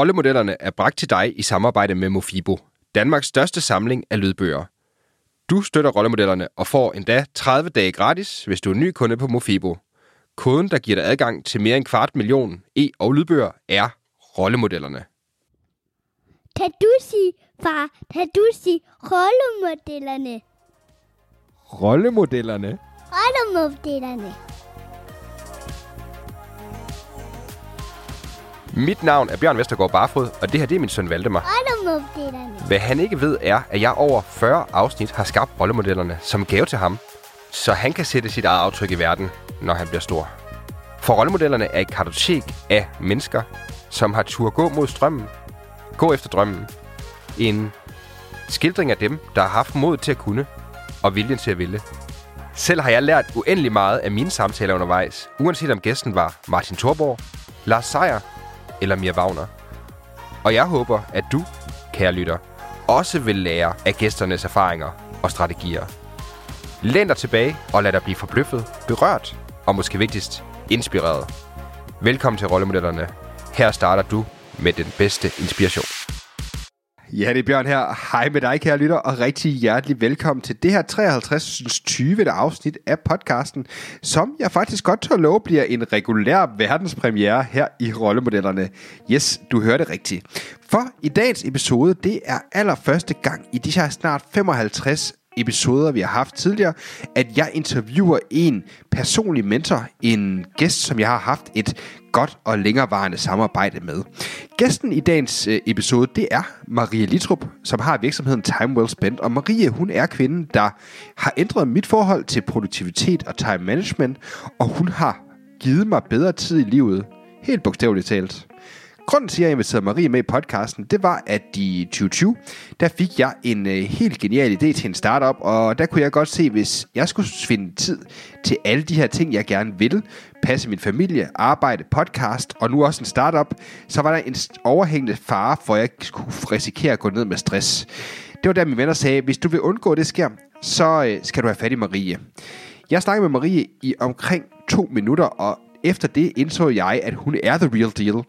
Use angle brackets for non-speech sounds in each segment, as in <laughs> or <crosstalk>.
Rollemodellerne er bragt til dig i samarbejde med Mofibo, Danmarks største samling af lydbøger. Du støtter rollemodellerne og får endda 30 dage gratis, hvis du er ny kunde på Mofibo. Koden, der giver dig adgang til mere end kvart million e- og lydbøger, er rollemodellerne. Kan du sige, far, kan du sige rollemodellerne? Rollemodellerne? Rollemodellerne. Mit navn er Bjørn Vestergaard Barfod, og det her det er min søn Valdemar. Hvad han ikke ved er, at jeg over 40 afsnit har skabt rollemodellerne som gave til ham, så han kan sætte sit eget aftryk i verden, når han bliver stor. For rollemodellerne er et kartotek af mennesker, som har tur gå mod strømmen, gå efter drømmen. En skildring af dem, der har haft mod til at kunne, og viljen til at ville. Selv har jeg lært uendelig meget af mine samtaler undervejs, uanset om gæsten var Martin Thorborg, Lars Seier eller Mia Wagner. Og jeg håber, at du, kære lytter, også vil lære af gæsternes erfaringer og strategier. Læn dig tilbage og lad dig blive forbløffet, berørt og måske vigtigst, inspireret. Velkommen til Rollemodellerne. Her starter du med den bedste inspiration. Ja, det er Bjørn her. Hej med dig, kære lytter, og rigtig hjertelig velkommen til det her 53. 20. afsnit af podcasten, som jeg faktisk godt tør love bliver en regulær verdenspremiere her i Rollemodellerne. Yes, du hørte rigtigt. For i dagens episode, det er allerførste gang i de her snart 55 episoder, vi har haft tidligere, at jeg interviewer en personlig mentor, en gæst, som jeg har haft et godt og længerevarende samarbejde med. Gæsten i dagens øh, episode, det er Maria Litrup, som har virksomheden Time Well Spent. Og Maria, hun er kvinden, der har ændret mit forhold til produktivitet og time management, og hun har givet mig bedre tid i livet, helt bogstaveligt talt. Grunden til, at jeg inviterede Marie med i podcasten, det var, at i 2020, der fik jeg en øh, helt genial idé til en startup, og der kunne jeg godt se, hvis jeg skulle finde tid til alle de her ting, jeg gerne vil, passe min familie, arbejde, podcast og nu også en startup, så var der en overhængende fare for, at jeg skulle risikere at gå ned med stress. Det var der, mine venner sagde, hvis du vil undgå, at det sker, så øh, skal du have fat i Marie. Jeg snakkede med Marie i omkring to minutter, og efter det indså jeg, at hun er the real deal.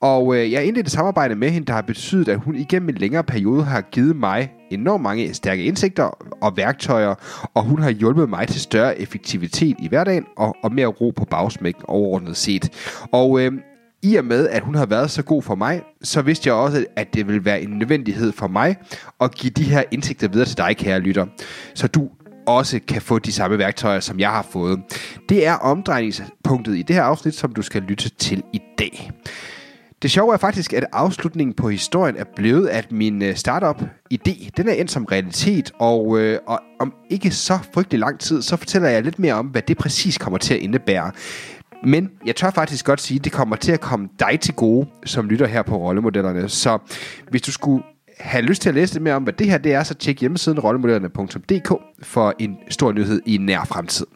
Og øh, jeg indledte et samarbejde med hende, der har betydet, at hun igennem en længere periode har givet mig enormt mange stærke indsigter og værktøjer, og hun har hjulpet mig til større effektivitet i hverdagen og, og mere ro på bagsmækken overordnet set. Og øh, i og med, at hun har været så god for mig, så vidste jeg også, at det vil være en nødvendighed for mig at give de her indsigter videre til dig, kære lytter. Så du også kan få de samme værktøjer, som jeg har fået. Det er omdrejningspunktet i det her afsnit, som du skal lytte til i dag. Det sjove er faktisk, at afslutningen på historien er blevet, at min øh, startup-idé, den er endt som realitet, og, øh, og om ikke så frygtelig lang tid, så fortæller jeg lidt mere om, hvad det præcis kommer til at indebære. Men jeg tør faktisk godt sige, at det kommer til at komme dig til gode, som lytter her på rollemodellerne. Så hvis du skulle have lyst til at læse lidt mere om, hvad det her det er, så tjek hjemmesiden rollemodellerne.dk for en stor nyhed i nær fremtid.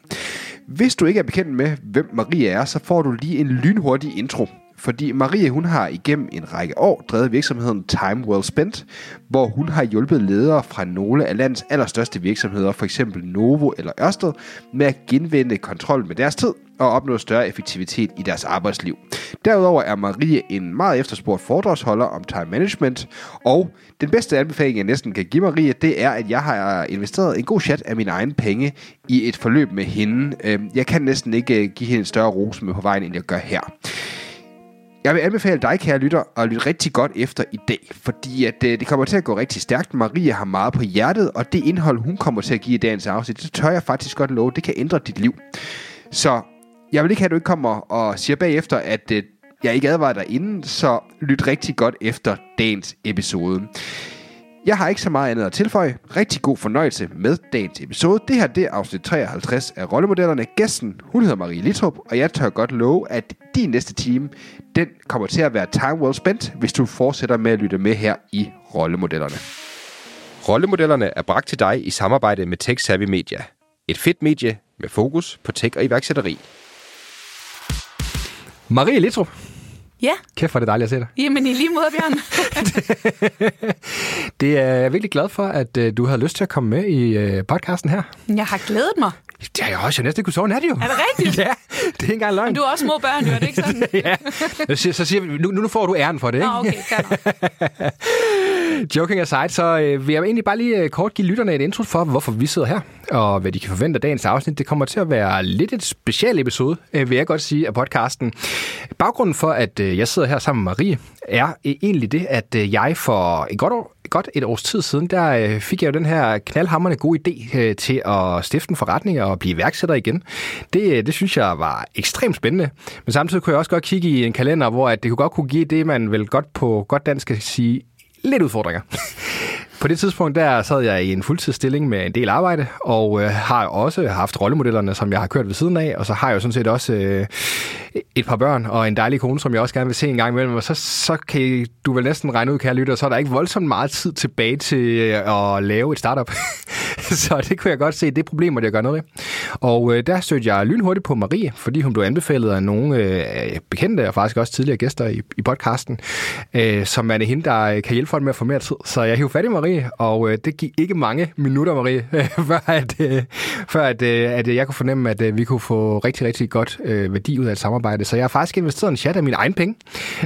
Hvis du ikke er bekendt med, hvem Maria er, så får du lige en lynhurtig intro fordi Marie, hun har igennem en række år drevet virksomheden Time Well Spent, hvor hun har hjulpet ledere fra nogle af landets allerstørste virksomheder, f.eks. Novo eller Ørsted, med at genvinde kontrol med deres tid og opnå større effektivitet i deres arbejdsliv. Derudover er Marie en meget efterspurgt foredragsholder om time management, og den bedste anbefaling, jeg næsten kan give Marie, det er, at jeg har investeret en god chat af mine egne penge i et forløb med hende. Øhm, jeg kan næsten ikke øh, give hende en større rose med på vejen, end jeg gør her. Jeg vil anbefale dig, kære lytter, at lytte rigtig godt efter i dag, fordi at, øh, det kommer til at gå rigtig stærkt. Maria har meget på hjertet, og det indhold, hun kommer til at give i dagens afsnit, det tør jeg faktisk godt love, det kan ændre dit liv. Så jeg vil ikke have, at du ikke kommer og siger bagefter, at øh, jeg ikke advarer dig inden, så lyt rigtig godt efter dagens episode. Jeg har ikke så meget andet at tilføje. Rigtig god fornøjelse med dagens episode. Det her det er afsnit 53 af Rollemodellerne. Gæsten, hun hedder Marie Litrup, og jeg tør godt love, at din næste time, den kommer til at være time well spent, hvis du fortsætter med at lytte med her i Rollemodellerne. Rollemodellerne er bragt til dig i samarbejde med Tech Savvy Media. Et fedt medie med fokus på tech og iværksætteri. Marie Litrup. Ja. Kæft, for det dejligt at se dig. Jamen i lige måde, Bjørn. <laughs> det er jeg virkelig glad for, at uh, du havde lyst til at komme med i uh, podcasten her. Jeg har glædet mig. Det har jeg også. Jeg næsten kunne sove nat, jo. Er det rigtigt? <laughs> ja, det er ikke engang løgn. Men du har også små børn, jo, er det ikke sådan? <laughs> ja. Så siger, så siger vi, nu, nu får du æren for det, ikke? Nå, okay. Joking aside, så øh, vil jeg egentlig bare lige øh, kort give lytterne et intro for, hvorfor vi sidder her, og hvad de kan forvente af dagens afsnit. Det kommer til at være lidt et special episode, øh, vil jeg godt sige, af podcasten. Baggrunden for, at øh, jeg sidder her sammen med Marie, er øh, egentlig det, at øh, jeg for et godt, år, godt et års tid siden, der øh, fik jeg jo den her knaldhammerende gode idé øh, til at stifte en forretning og blive iværksætter igen. Det, øh, det synes jeg var ekstremt spændende, men samtidig kunne jeg også godt kigge i en kalender, hvor at det kunne godt kunne give det, man vel godt på godt dansk kan sige, lidt udfordringer. På det tidspunkt der sad jeg i en fuldtidsstilling med en del arbejde, og øh, har også haft rollemodellerne, som jeg har kørt ved siden af, og så har jeg jo sådan set også øh, et par børn og en dejlig kone, som jeg også gerne vil se en gang imellem, og så, så kan du vel næsten regne ud, kære lytter, så er der ikke voldsomt meget tid tilbage til øh, at lave et startup. <laughs> så det kunne jeg godt se, det problem problemer, jeg gøre noget ved. Og øh, der stødte jeg lynhurtigt på Marie, fordi hun blev anbefalet af nogle øh, bekendte, og faktisk også tidligere gæster i, i podcasten, øh, som er det hende, der kan hjælpe folk med at få mere tid. Så jeg hiv fat i Marie, og øh, det gik ikke mange minutter, Marie, <laughs> før, at, øh, før at, øh, at jeg kunne fornemme, at øh, vi kunne få rigtig, rigtig godt øh, værdi ud af et samarbejde. Så jeg har faktisk investeret en chat af mine egne penge,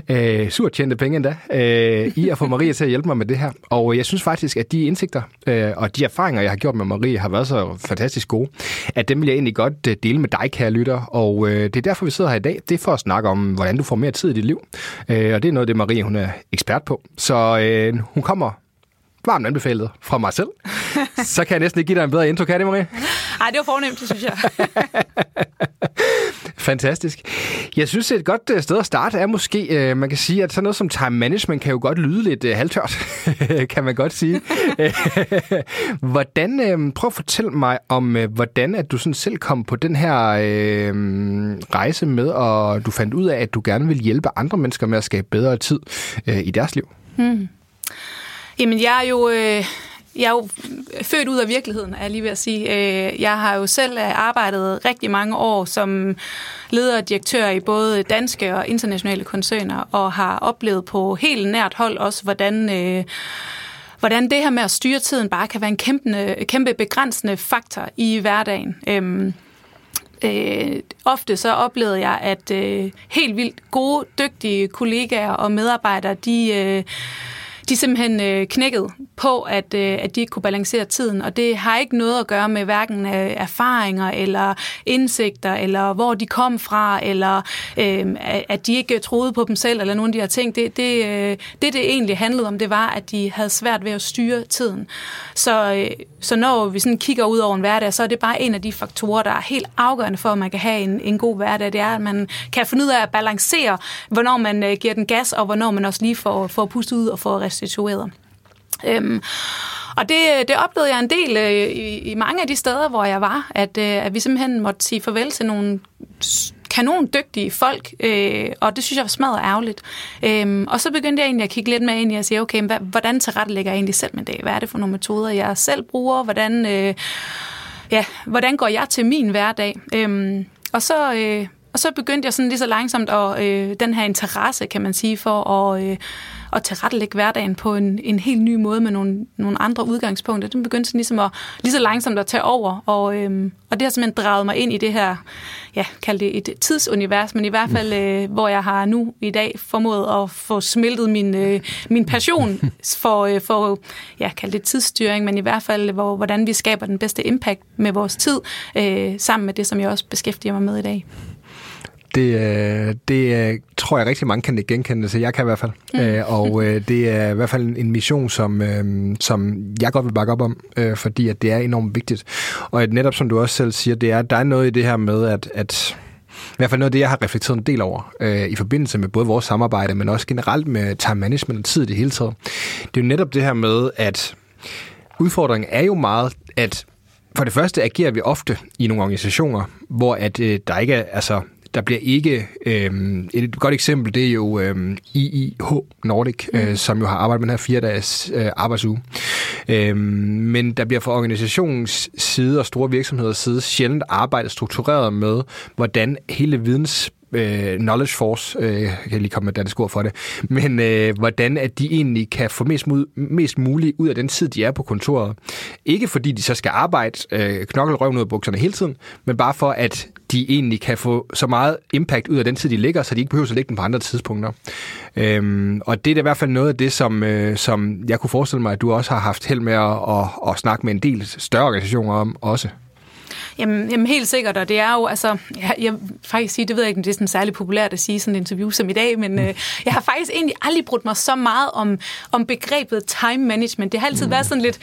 øh, surt tjente penge endda, øh, i at få Marie til at hjælpe mig med det her. Og øh, jeg synes faktisk, at de indsigter øh, og de erfaringer, jeg har gjort med Marie, har været så fantastisk gode, at dem vil jeg egentlig godt øh, dele med dig, kære lytter. Og øh, det er derfor, vi sidder her i dag. Det er for at snakke om, hvordan du får mere tid i dit liv. Øh, og det er noget, det Marie hun er ekspert på. Så øh, hun kommer varmt anbefalet fra mig selv. Så kan jeg næsten ikke give dig en bedre intro, kan det, Marie? Nej, det var fornemt, det synes jeg. <laughs> Fantastisk. Jeg synes, et godt øh, sted at starte er måske, øh, man kan sige, at sådan noget som time management kan jo godt lyde lidt øh, halvtørt, <laughs> kan man godt sige. <laughs> hvordan, øh, prøv at fortælle mig om, øh, hvordan at du sådan selv kom på den her øh, rejse med, og du fandt ud af, at du gerne vil hjælpe andre mennesker med at skabe bedre tid øh, i deres liv. Hmm. Jamen, jeg er jo... Øh jeg er jo født ud af virkeligheden, er jeg lige ved at sige. Øh, jeg har jo selv øh, arbejdet rigtig mange år som leder og direktør i både danske og internationale koncerner, og har oplevet på helt nært hold også, hvordan øh, hvordan det her med at styre tiden bare kan være en kæmpe, kæmpe begrænsende faktor i hverdagen. Øhm, øh, ofte så oplevede jeg, at øh, helt vildt gode, dygtige kollegaer og medarbejdere, de... Øh, de simpelthen øh, knækket på, at, øh, at de ikke kunne balancere tiden. Og det har ikke noget at gøre med hverken øh, erfaringer eller indsigter, eller hvor de kom fra, eller øh, at de ikke troede på dem selv, eller nogle af de her ting. Det, det, øh, det, det egentlig handlede om, det var, at de havde svært ved at styre tiden. Så, øh, så når vi sådan kigger ud over en hverdag, så er det bare en af de faktorer, der er helt afgørende for, at man kan have en, en god hverdag. Det er, at man kan finde ud af at balancere, hvornår man øh, giver den gas, og hvornår man også lige får, får pustet ud og får restitueret. Øhm, og det, øh, det oplevede jeg en del øh, i, i mange af de steder, hvor jeg var, at, øh, at vi simpelthen måtte sige farvel til nogle kanon dygtige folk, øh, og det synes jeg var smadret ærgerligt. Øhm, og så begyndte jeg egentlig at kigge lidt med ind i at sige, okay, hvad, hvordan tilrettelægger jeg egentlig selv med det? Hvad er det for nogle metoder, jeg selv bruger? Hvordan, øh, ja, hvordan går jeg til min hverdag? Øhm, og så... Øh, og så begyndte jeg sådan lige så langsomt at øh, den her interesse, kan man sige, for at, øh, at tilrettelægge hverdagen på en, en helt ny måde med nogle, nogle andre udgangspunkter. Den begyndte sådan ligesom at, lige så langsomt at tage over, og, øh, og det har simpelthen drejet mig ind i det her, ja, kald det et tidsunivers, men i hvert fald, øh, hvor jeg har nu i dag formået at få smeltet min, øh, min passion <laughs> for, øh, for ja, kald det tidsstyring, men i hvert fald, hvor, hvordan vi skaber den bedste impact med vores tid, øh, sammen med det, som jeg også beskæftiger mig med i dag. Det, øh, det øh, tror jeg rigtig mange kan genkende, så jeg kan i hvert fald. Mm. Øh, og det er i hvert fald en mission, som, som jeg godt vil bakke op om, fordi at det er enormt vigtigt. Og netop som du også selv siger, det er, der er noget i det her med, at, at i hvert fald noget af det, jeg har reflekteret en del over øh, i forbindelse med både vores samarbejde, men også generelt med time management og tid i det hele taget. Det er jo netop det her med, at udfordringen er jo meget, at for det første agerer vi ofte i nogle organisationer, hvor at øh, der ikke er, altså der bliver ikke... Øh, et godt eksempel, det er jo øh, IIH Nordic, mm. øh, som jo har arbejdet med den her fire dages øh, arbejdsuge. Øh, men der bliver fra organisationens side og store virksomheders side sjældent arbejdet struktureret med, hvordan hele videns øh, knowledge force, øh, jeg kan lige komme med dansk ord for det, men øh, hvordan at de egentlig kan få mest, mod, mest muligt ud af den tid, de er på kontoret. Ikke fordi de så skal arbejde øh, knokkelrøven ud af bukserne hele tiden, men bare for, at de egentlig kan få så meget impact ud af den tid, de ligger, så de ikke behøver at lægge den på andre tidspunkter. Øhm, og det er da i hvert fald noget af det, som, øh, som jeg kunne forestille mig, at du også har haft held med at, at, at snakke med en del større organisationer om også. Jamen, jamen helt sikkert, og det er jo, altså, jeg, jeg faktisk sige, det ved jeg ikke, om det er sådan særlig populært at sige sådan et interview som i dag, men øh, jeg har faktisk egentlig aldrig brugt mig så meget om, om begrebet time management. Det har altid mm. været sådan lidt,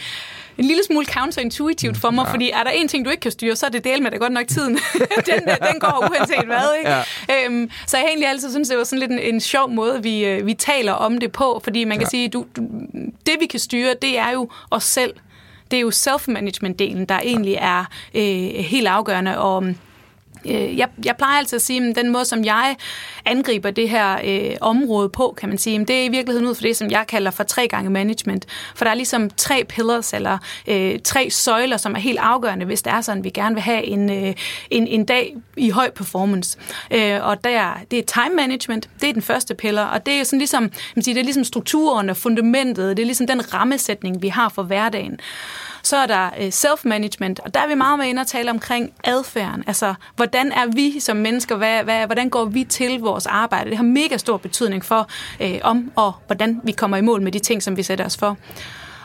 en lille smule counterintuitivt for mig, ja. fordi er der en ting, du ikke kan styre, så er det del med det godt nok tiden. <laughs> den, den går uanset hvad. Ikke? Ja. Øhm, så jeg har egentlig altid synes, det var sådan lidt en, en sjov måde, vi, øh, vi taler om det på, fordi man kan ja. sige, du, du, det vi kan styre, det er jo os selv det er jo self-management-delen, der egentlig er øh, helt afgørende. Og Øh, jeg, jeg plejer altid at sige, at den måde, som jeg angriber det her øh, område på, kan man sige, det er i virkeligheden ud for det, som jeg kalder for tre gange management. For der er ligesom tre pillars, eller øh, tre søjler, som er helt afgørende, hvis det er sådan, at vi gerne vil have en, øh, en, en dag i høj performance. Øh, og der, det er time management, det er den første pillar, og det er sådan ligesom, man siger, det er ligesom strukturen og fundamentet, det er ligesom den rammesætning, vi har for hverdagen. Så er der øh, self-management, og der er vi meget med inde og tale omkring adfærden. Altså, hvordan er vi som mennesker? Hvad, hvad, hvordan går vi til vores arbejde? Det har mega stor betydning for, øh, om og hvordan vi kommer i mål med de ting, som vi sætter os for.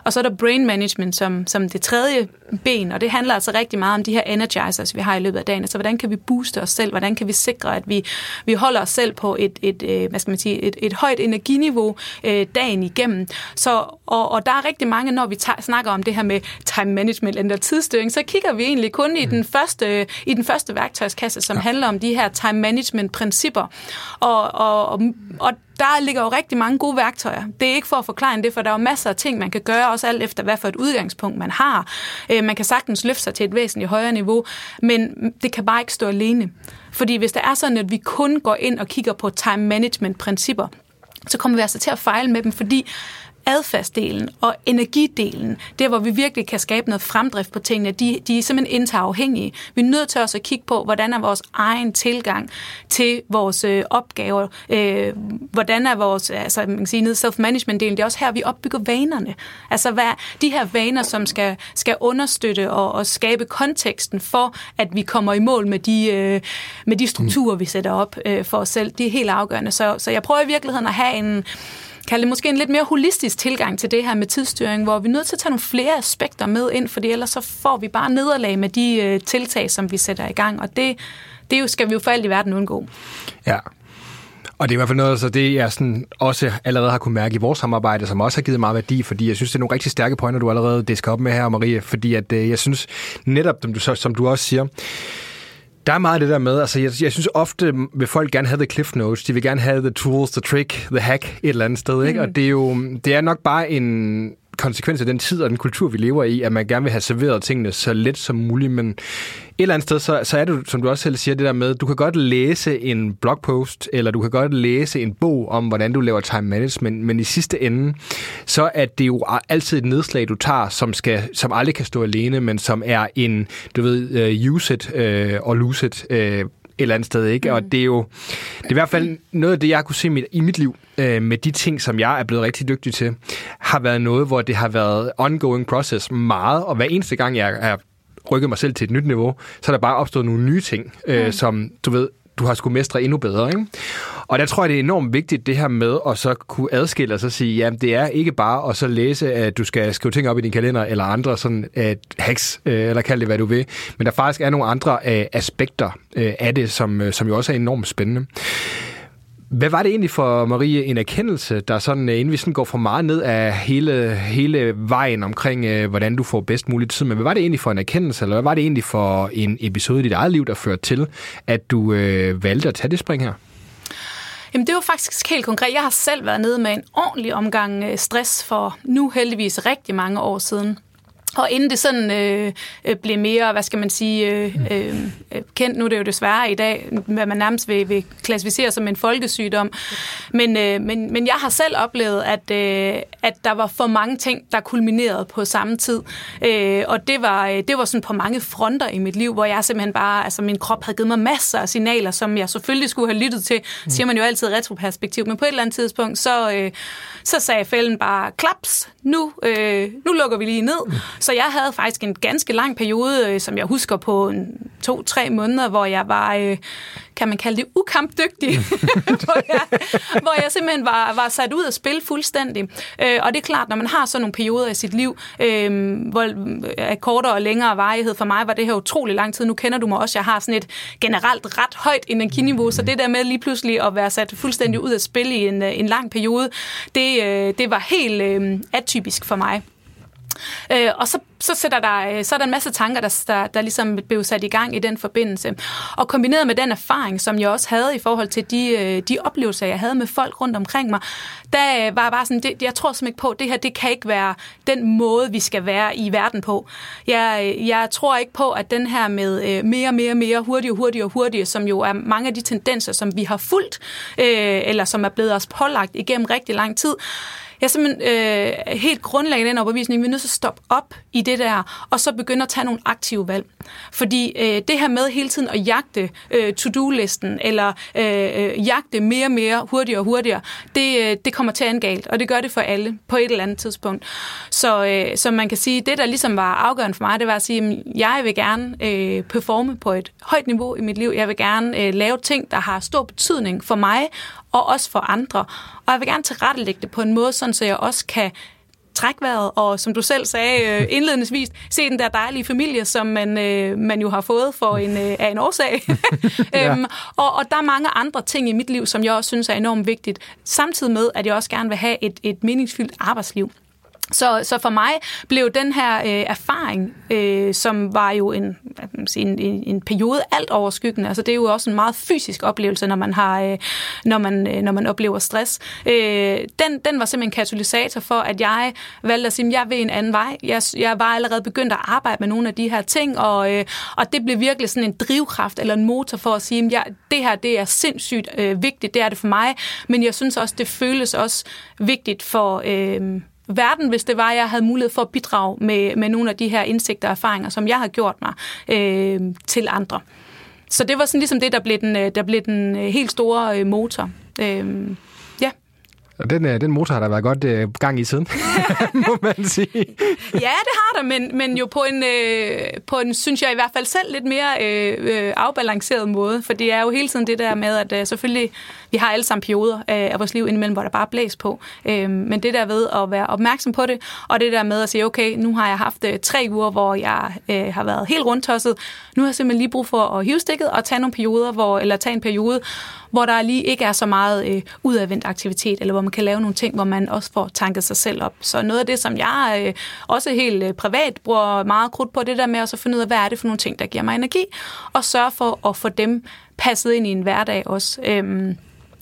Og så er der brain management som, som det tredje ben, og det handler altså rigtig meget om de her energizers, vi har i løbet af dagen. Altså, hvordan kan vi booste os selv? Hvordan kan vi sikre, at vi, vi holder os selv på et, et, øh, hvad skal man sige, et, et højt energiniveau øh, dagen igennem? Så, og, og der er rigtig mange, når vi tager, snakker om det her med time management eller tidsstyring, så kigger vi egentlig kun i den første, i den første værktøjskasse, som ja. handler om de her time management principper. Og, og, og, og der ligger jo rigtig mange gode værktøjer. Det er ikke for at forklare det, for der er jo masser af ting, man kan gøre, også alt efter, hvad for et udgangspunkt man har. Øh, man kan sagtens løfte sig til et væsentligt højere niveau, men det kan bare ikke stå alene. Fordi hvis det er sådan, at vi kun går ind og kigger på time management principper, så kommer vi altså til at fejle med dem, fordi adfærdsdelen og energidelen, det hvor vi virkelig kan skabe noget fremdrift på tingene, de, de er simpelthen interafhængige. Vi er nødt til også at kigge på, hvordan er vores egen tilgang til vores øh, opgaver, øh, hvordan er vores, altså man kan sige, self-management-delen, det er også her, vi opbygger vanerne. Altså hvad de her vaner, som skal, skal understøtte og, og skabe konteksten for, at vi kommer i mål med de, øh, med de strukturer, vi sætter op øh, for os selv, det er helt afgørende. Så, så jeg prøver i virkeligheden at have en kalde det måske en lidt mere holistisk tilgang til det her med tidsstyring, hvor vi er nødt til at tage nogle flere aspekter med ind, fordi ellers så får vi bare nederlag med de øh, tiltag, som vi sætter i gang, og det, det skal vi jo for alt i verden undgå. Ja, og det er i hvert fald noget, så det jeg sådan også allerede har kunne mærke i vores samarbejde, som også har givet meget værdi, fordi jeg synes, det er nogle rigtig stærke pointer, du allerede disker op med her, Marie, fordi at, øh, jeg synes netop, som du, som du også siger, der er meget af det der med, altså jeg, jeg synes ofte vil folk gerne have the cliff notes, de vil gerne have the tools, the trick, the hack et eller andet sted, ikke? Mm. Og det er jo, det er nok bare en konsekvens af den tid og den kultur, vi lever i, at man gerne vil have serveret tingene så let som muligt, men et eller andet sted, så, så er det, som du også selv siger, det der med, du kan godt læse en blogpost, eller du kan godt læse en bog om, hvordan du laver time management, men i sidste ende, så er det jo altid et nedslag, du tager, som, skal, som aldrig kan stå alene, men som er en, du ved, uh, use it uh, og lose it uh, eller andet sted, ikke? Mm. Og det er jo det er i hvert fald noget af det, jeg har kunne se mit, i mit liv øh, med de ting, som jeg er blevet rigtig dygtig til, har været noget, hvor det har været ongoing process meget, og hver eneste gang, jeg er rykket mig selv til et nyt niveau, så er der bare opstået nogle nye ting, øh, mm. som du ved, du har skulle mestre endnu bedre. Ikke? Og der tror jeg, det er enormt vigtigt, det her med at så kunne adskille og så sige, jamen det er ikke bare at så læse, at du skal skrive ting op i din kalender, eller andre sådan at hacks, øh, eller kald det, hvad du vil. Men der faktisk er nogle andre øh, aspekter øh, af det, som, som jo også er enormt spændende. Hvad var det egentlig for Marie en erkendelse, der sådan, inden vi sådan går for meget ned af hele, hele vejen omkring, hvordan du får bedst muligt tid, men hvad var det egentlig for en erkendelse, eller hvad var det egentlig for en episode i dit eget liv, der førte til, at du øh, valgte at tage det spring her? Jamen det var faktisk helt konkret. Jeg har selv været nede med en ordentlig omgang øh, stress for nu heldigvis rigtig mange år siden. Og inden det sådan øh, øh, blev mere, hvad skal man sige, øh, øh, kendt, nu er det jo desværre i dag, hvad man nærmest vil, vil klassificere som en folkesygdom. Men, øh, men, men jeg har selv oplevet, at, øh, at der var for mange ting, der kulminerede på samme tid. Øh, og det var, det var sådan på mange fronter i mit liv, hvor jeg simpelthen bare, altså min krop havde givet mig masser af signaler, som jeg selvfølgelig skulle have lyttet til. Det siger man jo altid retroperspektiv, men på et eller andet tidspunkt, så, øh, så sagde fælden bare, klaps, nu, øh, nu lukker vi lige ned. Så jeg havde faktisk en ganske lang periode, øh, som jeg husker på en, to-tre måneder, hvor jeg var, øh, kan man kalde det, ukampdygtig. <laughs> hvor, jeg, hvor jeg simpelthen var, var sat ud af spil fuldstændig. Øh, og det er klart, når man har sådan nogle perioder i sit liv, øh, hvor er kortere og længere varighed, for mig var det her utrolig lang tid. Nu kender du mig også, jeg har sådan et generelt ret højt energiniveau, så det der med lige pludselig at være sat fuldstændig ud af spil i en, en lang periode, det, øh, det var helt øh, atypisk for mig. Øh, og så, så, sætter der, øh, så er der en masse tanker, der, der, der ligesom blev sat i gang i den forbindelse. Og kombineret med den erfaring, som jeg også havde i forhold til de, øh, de oplevelser, jeg havde med folk rundt omkring mig, der øh, var bare sådan, det, jeg tror simpelthen ikke på, at det her det kan ikke være den måde, vi skal være i verden på. Jeg, jeg tror ikke på, at den her med mere, mere, mere, hurtigere, hurtigere, hurtigere, som jo er mange af de tendenser, som vi har fulgt, øh, eller som er blevet os pålagt igennem rigtig lang tid, jeg er simpelthen øh, helt grundlæggende den overbevisning, vi er nødt til at stoppe op i det der, og så begynde at tage nogle aktive valg. Fordi øh, det her med hele tiden at jagte øh, to-do-listen, eller øh, øh jagte mere og mere, hurtigere og hurtigere, det, øh, det kommer til at galt, og det gør det for alle på et eller andet tidspunkt. Så, øh, så man kan sige, det der ligesom var afgørende for mig, det var at sige, at jeg vil gerne øh, performe på et højt niveau i mit liv. Jeg vil gerne øh, lave ting, der har stor betydning for mig, og også for andre. Og jeg vil gerne tilrettelægge det på en måde, sådan, så jeg også kan trække vejret, og som du selv sagde øh, <laughs> indledningsvis, se den der dejlige familie, som man, øh, man jo har fået for en, øh, af en årsag. <laughs> <laughs> ja. øhm, og, og der er mange andre ting i mit liv, som jeg også synes er enormt vigtigt, samtidig med, at jeg også gerne vil have et, et meningsfyldt arbejdsliv. Så, så for mig blev den her øh, erfaring, øh, som var jo en, en, en, en periode alt overskyggende, altså det er jo også en meget fysisk oplevelse, når man har, øh, når man, øh, når man oplever stress. Øh, den, den var simpelthen en katalysator for, at jeg valgte at sige, at jeg vil en anden vej. Jeg, jeg var allerede begyndt at arbejde med nogle af de her ting, og, øh, og det blev virkelig sådan en drivkraft eller en motor for at sige, at jeg, det her det er sindssygt øh, vigtigt, det er det for mig, men jeg synes også, det føles også vigtigt for... Øh, verden, hvis det var, at jeg havde mulighed for at bidrage med, med nogle af de her indsigter og erfaringer, som jeg har gjort mig øh, til andre. Så det var sådan ligesom det, der blev den, øh, der blev den øh, helt store øh, motor. Øh, og den, øh, den motor har der været godt øh, gang i siden, <laughs> må man sige. ja, det har der, men, men jo på en, øh, på en, synes jeg i hvert fald selv, lidt mere øh, øh, afbalanceret måde. For det er jo hele tiden det der med, at øh, selvfølgelig, vi har alle sammen perioder øh, af vores liv indimellem, hvor der bare blæs på. Øh, men det der ved at være opmærksom på det, og det der med at sige, okay, nu har jeg haft øh, tre uger, hvor jeg øh, har været helt rundtosset. Nu har jeg simpelthen lige brug for at hive stikket og tage nogle perioder, hvor, eller tage en periode, hvor der lige ikke er så meget øh, udadvendt aktivitet, eller hvor man kan lave nogle ting, hvor man også får tanket sig selv op. Så noget af det, som jeg øh, også helt øh, privat bruger meget krudt på, det der med at så finde ud af, hvad er det for nogle ting, der giver mig energi, og sørge for at få dem passet ind i en hverdag også. Øhm,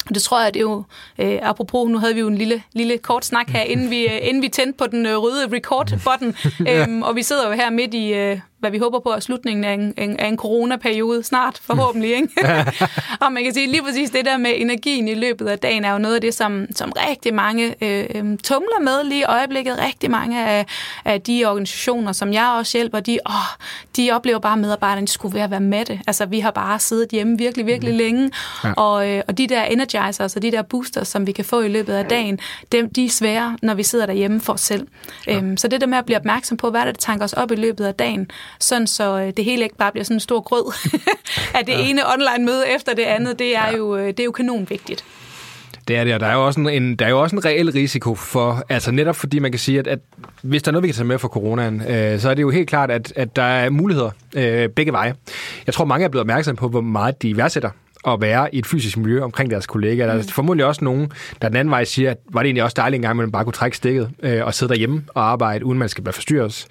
det tror jeg, det er jo, øh, apropos, nu havde vi jo en lille, lille kort snak her, inden vi, øh, inden vi tændte på den øh, røde record-button, <laughs> øhm, og vi sidder jo her midt i, øh, hvad vi håber på er slutningen af en, en, af en coronaperiode snart, forhåbentlig. Ikke? <laughs> <laughs> og man kan sige, lige præcis det der med energien i løbet af dagen er jo noget af det, som, som rigtig mange øh, øhm, tumler med lige i øjeblikket. Rigtig mange af, af de organisationer, som jeg også hjælper, de, åh, de oplever bare, at medarbejderne skulle være, være med det. Altså, vi har bare siddet hjemme virkelig, virkelig mm. længe, ja. og, øh, og de der energizers og de der boosters, som vi kan få i løbet af dagen, dem, de er svære, når vi sidder derhjemme for os selv. Ja. Øhm, så det der med at blive opmærksom på, hvad er det, der tanker os op i løbet af dagen, sådan så øh, det hele ikke bare bliver sådan en stor grød <laughs> af det ja. ene online møde efter det andet. Det er, ja. jo, øh, det er jo kanon vigtigt. Det er det, og der er jo også en, en, der er jo også en reel risiko for, altså netop fordi man kan sige, at, at hvis der er noget, vi kan tage med for coronaen, øh, så er det jo helt klart, at, at der er muligheder øh, begge veje. Jeg tror, mange er blevet opmærksom på, hvor meget de værdsætter at være i et fysisk miljø omkring deres kollegaer. Der er mm. formodentlig også nogen, der den anden vej siger, at var det egentlig også dejligt engang, at man bare kunne trække stikket øh, og sidde derhjemme og arbejde, uden man skal være forstyrret.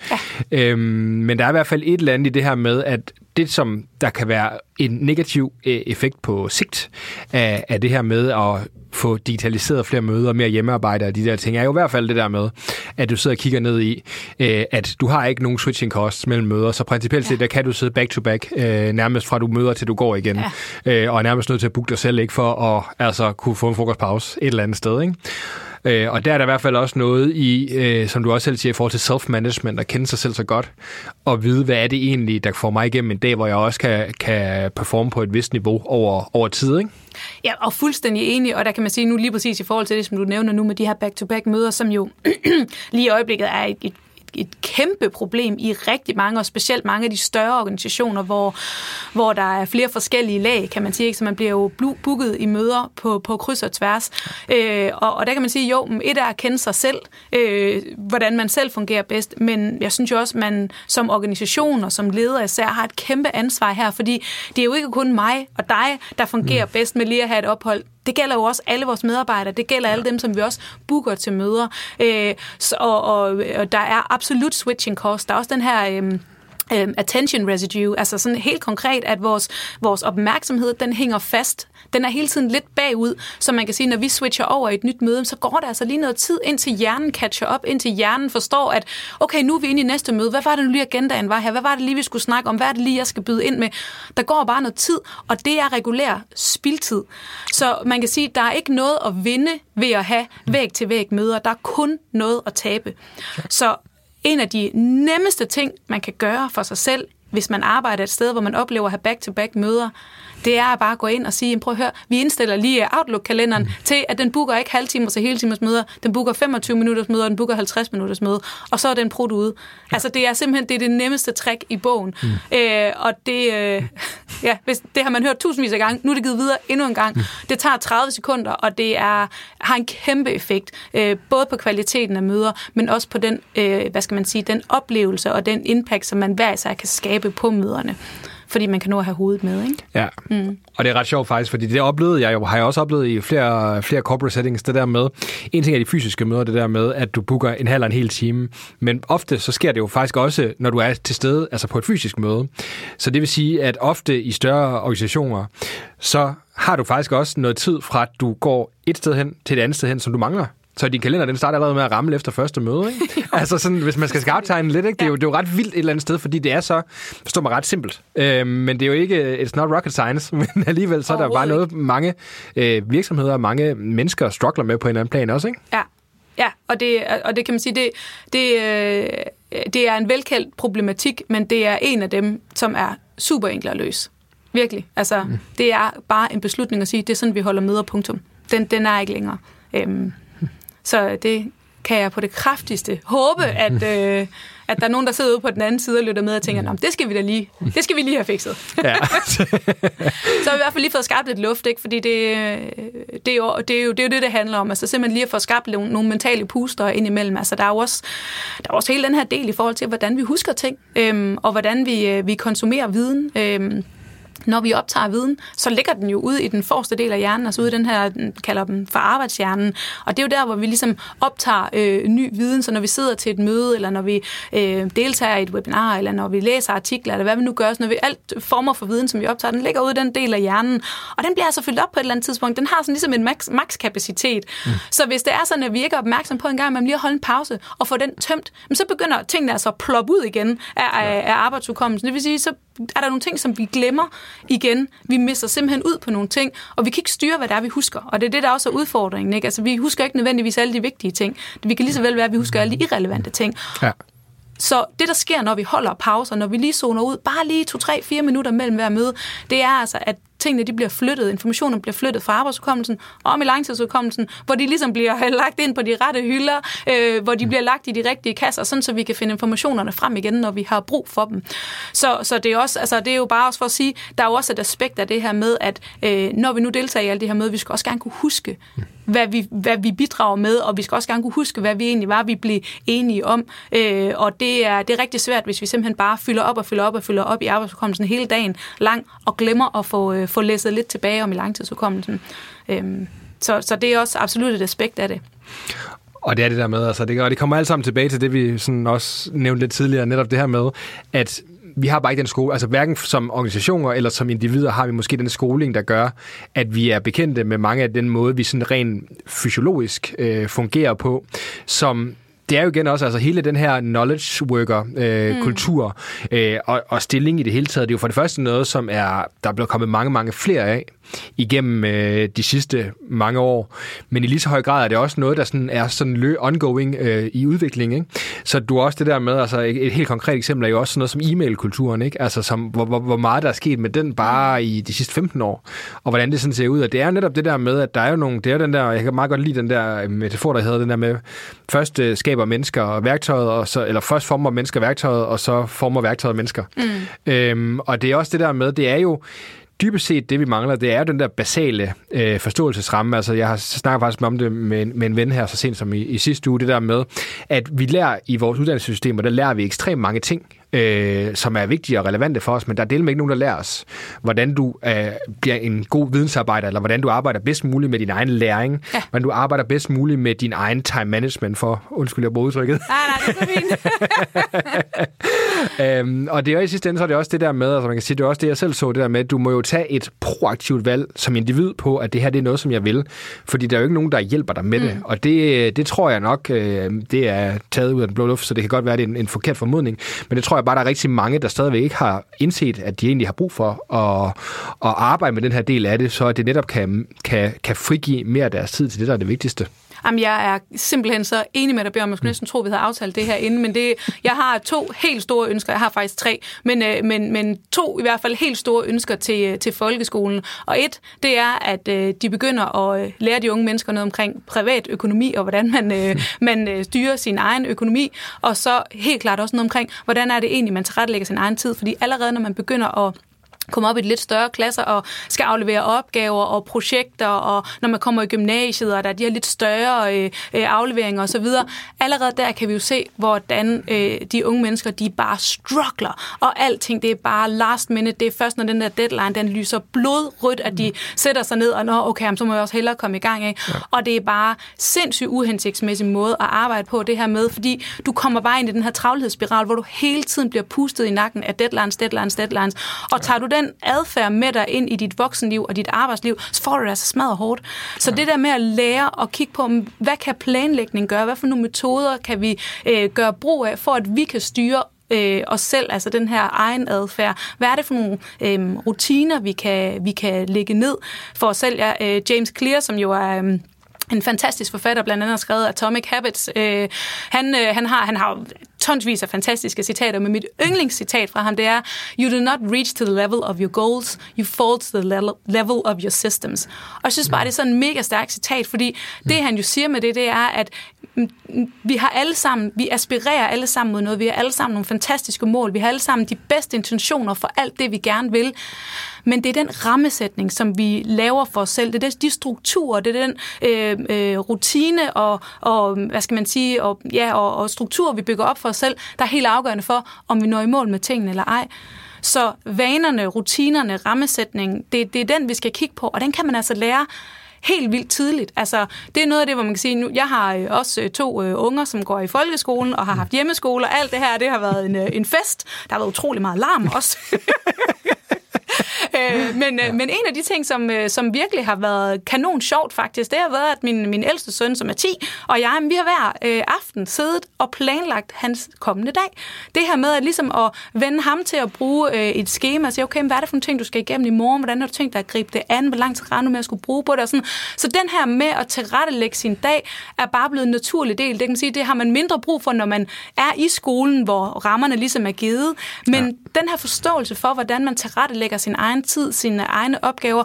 Ja. Øhm, men der er i hvert fald et eller andet i det her med, at det, som der kan være en negativ øh, effekt på sigt af, af det her med at få digitaliseret flere møder, mere hjemmearbejde og de der ting, er jo i hvert fald det der med, at du sidder og kigger ned i, øh, at du har ikke nogen switching costs mellem møder, så principielt set, ja. der kan du sidde back-to-back, øh, nærmest fra du møder til du går igen, ja. øh, og er nærmest nødt til at booke dig selv, ikke for at altså, kunne få en frokostpause et eller andet sted. Ikke? Øh, og der er der i hvert fald også noget i, øh, som du også selv siger, i forhold til self-management, at kende sig selv så godt, og vide, hvad er det egentlig, der får mig igennem en dag, hvor jeg også kan, kan performe på et vist niveau over, over tid, ikke? Ja, og fuldstændig enig, og der kan man sige nu lige præcis i forhold til det, som du nævner nu med de her back-to-back møder, som jo <clears throat> lige i øjeblikket er et, et et kæmpe problem i rigtig mange, og specielt mange af de større organisationer, hvor, hvor der er flere forskellige lag, kan man sige. Ikke? Så man bliver jo booket i møder på, på kryds og tværs. Øh, og, og der kan man sige, jo, et er at kende sig selv, øh, hvordan man selv fungerer bedst, men jeg synes jo også, man som organisation og som leder især har et kæmpe ansvar her, fordi det er jo ikke kun mig og dig, der fungerer mm. bedst med lige at have et ophold det gælder jo også alle vores medarbejdere. Det gælder ja. alle dem, som vi også booker til møder. Øh, så, og, og, og der er absolut switching cost. Der er også den her... Øh, Øhm, attention residue, altså sådan helt konkret, at vores, vores opmærksomhed, den hænger fast den er hele tiden lidt bagud, så man kan sige, når vi switcher over i et nyt møde, så går der altså lige noget tid, indtil hjernen catcher op, indtil hjernen forstår, at okay, nu er vi inde i næste møde. Hvad var det nu lige, agendaen var her? Hvad var det lige, vi skulle snakke om? Hvad er det lige, jeg skal byde ind med? Der går bare noget tid, og det er regulær spildtid. Så man kan sige, der er ikke noget at vinde ved at have væg-til-væg møder. Der er kun noget at tabe. Så en af de nemmeste ting, man kan gøre for sig selv, hvis man arbejder et sted, hvor man oplever at have back-to-back møder, det er at bare gå ind og sige, prøv at høre, vi indstiller lige Outlook-kalenderen mm. til, at den booker ikke halvtimers og hele timers møder, den booker 25 minutters møder, og den booker 50 minutters møde, og så er den prut ude. Ja. Altså det er simpelthen det, er det nemmeste trick i bogen. Mm. Øh, og det, øh, ja, hvis, det har man hørt tusindvis af gange, nu er det givet videre endnu en gang. Mm. Det tager 30 sekunder, og det er, har en kæmpe effekt, øh, både på kvaliteten af møder, men også på den, øh, hvad skal man sige, den oplevelse og den impact, som man hver især kan skabe på møderne fordi man kan nå at have hovedet med. Ikke? Ja, mm. og det er ret sjovt faktisk, fordi det oplevede jeg jo, har jeg også oplevet i flere, flere corporate settings, det der med, en ting er de fysiske møder, det der med, at du booker en halv eller en hel time, men ofte så sker det jo faktisk også, når du er til stede, altså på et fysisk møde. Så det vil sige, at ofte i større organisationer, så har du faktisk også noget tid fra, at du går et sted hen til et andet sted hen, som du mangler. Så din kalender, den starter allerede med at ramme efter første møde, ikke? <laughs> altså sådan, hvis man skal skarptegne lidt, ikke? Det, er jo, det er jo ret vildt et eller andet sted, fordi det er så, forstår mig, ret simpelt. Øh, men det er jo ikke, it's not rocket science, <laughs> men alligevel så er der bare noget, mange øh, virksomheder og mange mennesker struggler med på en eller anden plan også, ikke? Ja, ja og, det, og det kan man sige, det, det, øh, det er en velkendt problematik, men det er en af dem, som er super enkle at løse. Virkelig. Altså, mm. det er bare en beslutning at sige, det er sådan, vi holder møder, punktum. Den, den er ikke længere. Øhm, så det kan jeg på det kraftigste håbe, at, <laughs> øh, at der er nogen, der sidder ude på den anden side og lytter med og tænker, det skal vi da lige, <laughs> det skal vi lige have fikset. Ja. <laughs> så har vi i hvert fald lige fået skabt lidt luft, ikke? fordi det, det, er jo, det, er jo, det er jo det, det handler om. Altså simpelthen lige at få skabt nogle, nogle mentale puster ind imellem. Altså der er jo også, der er også hele den her del i forhold til, hvordan vi husker ting, øhm, og hvordan vi, øh, vi konsumerer viden. Øhm, når vi optager viden, så ligger den jo ude i den forreste del af hjernen, altså ude i den her, kalder dem for arbejdshjernen. Og det er jo der, hvor vi ligesom optager øh, ny viden, så når vi sidder til et møde, eller når vi øh, deltager i et webinar, eller når vi læser artikler, eller hvad vi nu gør, så når vi alt former for viden, som vi optager, den ligger ude i den del af hjernen. Og den bliver altså fyldt op på et eller andet tidspunkt. Den har sådan ligesom en max, max kapacitet. Mm. Så hvis det er sådan, at vi ikke er opmærksom på en gang, man lige holde en pause og få den tømt, så begynder tingene altså at ploppe ud igen af, af, af arbejdsudkommelsen. Det vil sige, så er der nogle ting, som vi glemmer igen. Vi mister simpelthen ud på nogle ting, og vi kan ikke styre, hvad det er, vi husker. Og det er det, der også er udfordringen. Ikke? Altså, vi husker ikke nødvendigvis alle de vigtige ting. Vi kan lige så vel være, at vi husker alle de irrelevante ting. Ja. Så det, der sker, når vi holder pauser, når vi lige zoner ud, bare lige to, tre, fire minutter mellem hver møde, det er altså, at tingene de bliver flyttet, informationen bliver flyttet fra arbejdsudkommelsen om i langtidsudkommelsen, hvor de ligesom bliver <laughs> lagt ind på de rette hylder, øh, hvor de bliver lagt i de rigtige kasser, sådan så vi kan finde informationerne frem igen, når vi har brug for dem. Så, så det, er også, altså, det er jo bare også for at sige, der er jo også et aspekt af det her med, at øh, når vi nu deltager i alle de her møder, vi skal også gerne kunne huske, hvad vi, hvad vi bidrager med, og vi skal også gerne kunne huske, hvad vi egentlig var, vi blev enige om. Øh, og det er, det er rigtig svært, hvis vi simpelthen bare fylder op og fylder op og fylder op i arbejdsudkommelsen hele dagen lang, og glemmer at få, øh, få læsset lidt tilbage om i langtidsudkommelsen. Øhm, så, så det er også absolut et aspekt af det. Og det er det der med, altså det, og det kommer alt sammen tilbage til det, vi sådan også nævnte lidt tidligere, netop det her med, at vi har bare ikke den skole, altså hverken som organisationer eller som individer har vi måske den skoling, der gør, at vi er bekendte med mange af den måde, vi sådan rent fysiologisk øh, fungerer på, som det er jo igen også altså hele den her knowledge worker øh, mm. kultur øh, og, og stilling i det hele taget. Det er jo for det første noget, som er der er blevet kommet mange, mange flere af igennem øh, de sidste mange år. Men i lige så høj grad er det også noget, der sådan er sådan ongoing øh, i udvikling. Ikke? Så du også det der med, altså et, et helt konkret eksempel er jo også sådan noget som e-mail-kulturen, ikke? Altså som, hvor, hvor, hvor meget der er sket med den bare i de sidste 15 år, og hvordan det sådan ser ud. Og det er jo netop det der med, at der er jo nogle, det er den der, jeg kan meget godt lide den der metafor, der hedder den der med, først øh, skaber mennesker og værktøjet, og så, eller først former mennesker værktøjet, og så former værktøjet mennesker. Mm. Øhm, og det er også det der med, det er jo, dybest set det, vi mangler, det er den der basale øh, forståelsesramme. Altså, jeg har snakket faktisk om det med, med en ven her så sent som i, i sidste uge, det der med, at vi lærer i vores uddannelsessystem, og der lærer vi ekstremt mange ting øh, som er vigtige og relevante for os, men der er del med ikke nogen, der lærer os, hvordan du øh, bliver en god vidensarbejder, eller hvordan du arbejder bedst muligt med din egen læring, ja. hvordan du arbejder bedst muligt med din egen time management, for undskyld, jeg bruger udtrykket. Nej, nej, det er fint. <laughs> øhm, og det er jo i sidste ende, så er det også det der med, altså man kan sige, det er også det, jeg selv så, det der med, at du må jo tage et proaktivt valg som individ på, at det her det er noget, som jeg vil, fordi der er jo ikke nogen, der hjælper dig med mm. det, og det, det tror jeg nok, øh, det er taget ud af den blå luft, så det kan godt være, det er en, en forkert formodning, men det tror jeg jeg bare, der er rigtig mange, der stadigvæk ikke har indset, at de egentlig har brug for at, at arbejde med den her del af det, så at det netop kan, kan, kan frigive mere af deres tid til det, der er det vigtigste. Jamen, jeg er simpelthen så enig med dig, Bjørn. Man skulle næsten tro, vi havde aftalt det her inden, men det, jeg har to helt store ønsker. Jeg har faktisk tre, men, øh, men, men to i hvert fald helt store ønsker til, øh, til folkeskolen. Og et, det er, at øh, de begynder at lære de unge mennesker noget omkring privat økonomi, og hvordan man, <laughs> man styrer sin egen økonomi. Og så helt klart også noget omkring, hvordan er det egentlig, man tilrettelægger sin egen tid. Fordi allerede, når man begynder at komme op i lidt større klasser og skal aflevere opgaver og projekter, og når man kommer i gymnasiet, og der er de her lidt større øh, øh, afleveringer osv. Allerede der kan vi jo se, hvordan øh, de unge mennesker, de bare struggler, og alting, det er bare last minute. Det er først, når den der deadline, den lyser blodrødt, at de sætter sig ned og, nå, okay, så må jeg også hellere komme i gang af. Ja. Og det er bare sindssygt uhensigtsmæssig måde at arbejde på det her med, fordi du kommer bare ind i den her travlhedsspiral, hvor du hele tiden bliver pustet i nakken af deadlines, deadlines, deadlines, og tager du den adfærd med dig ind i dit voksenliv og dit arbejdsliv, så får du det altså smadret hårdt. Så ja. det der med at lære og kigge på, hvad kan planlægning gøre? Hvad for nogle metoder kan vi øh, gøre brug af, for at vi kan styre øh, os selv, altså den her egen adfærd. Hvad er det for nogle øh, rutiner, vi kan, vi kan lægge ned for os selv? Ja, øh, James Clear, som jo er... Øh, en fantastisk forfatter, blandt andet har skrevet Atomic Habits. Øh, han, øh, han, har, han har tonsvis af fantastiske citater, men mit yndlingscitat fra ham, det er You do not reach to the level of your goals, you fall to the level of your systems. Og jeg synes bare, det er sådan en mega stærk citat, fordi det, han jo siger med det, det er, at mm, mm, vi har alle sammen, vi aspirerer alle sammen mod noget, vi har alle sammen nogle fantastiske mål, vi har alle sammen de bedste intentioner for alt det, vi gerne vil. Men det er den rammesætning, som vi laver for os selv. Det er de strukturer, det er den øh, øh, rutine og, og, hvad skal man sige, og, ja, og, og struktur, vi bygger op for os selv, der er helt afgørende for, om vi når i mål med tingene eller ej. Så vanerne, rutinerne, rammesætningen, det, det er den, vi skal kigge på, og den kan man altså lære helt vildt tidligt. Altså, det er noget af det, hvor man kan sige, nu, jeg har øh, også øh, to øh, unger, som går i folkeskolen og har haft hjemmeskole, og alt det her, det har været en, øh, en fest. Der har været utrolig meget larm også. <laughs> <laughs> øh, men, ja. men en af de ting, som, øh, som virkelig har været kanon sjovt faktisk, det har været, at min, min ældste søn, som er 10, og jeg, vi har hver øh, aften siddet og planlagt hans kommende dag. Det her med at, ligesom at vende ham til at bruge øh, et schema og sige, okay, hvad er det for nogle ting, du skal igennem i morgen? Hvordan har du tænkt dig at gribe det an? Hvor lang tid regner du med at skulle bruge på det? Og sådan. Så den her med at tilrettelægge sin dag, er bare blevet en naturlig del. Det kan man sige, det har man mindre brug for, når man er i skolen, hvor rammerne ligesom er givet. Men ja. den her forståelse for, hvordan man tilrettelægger sin egen tid, sine egne opgaver,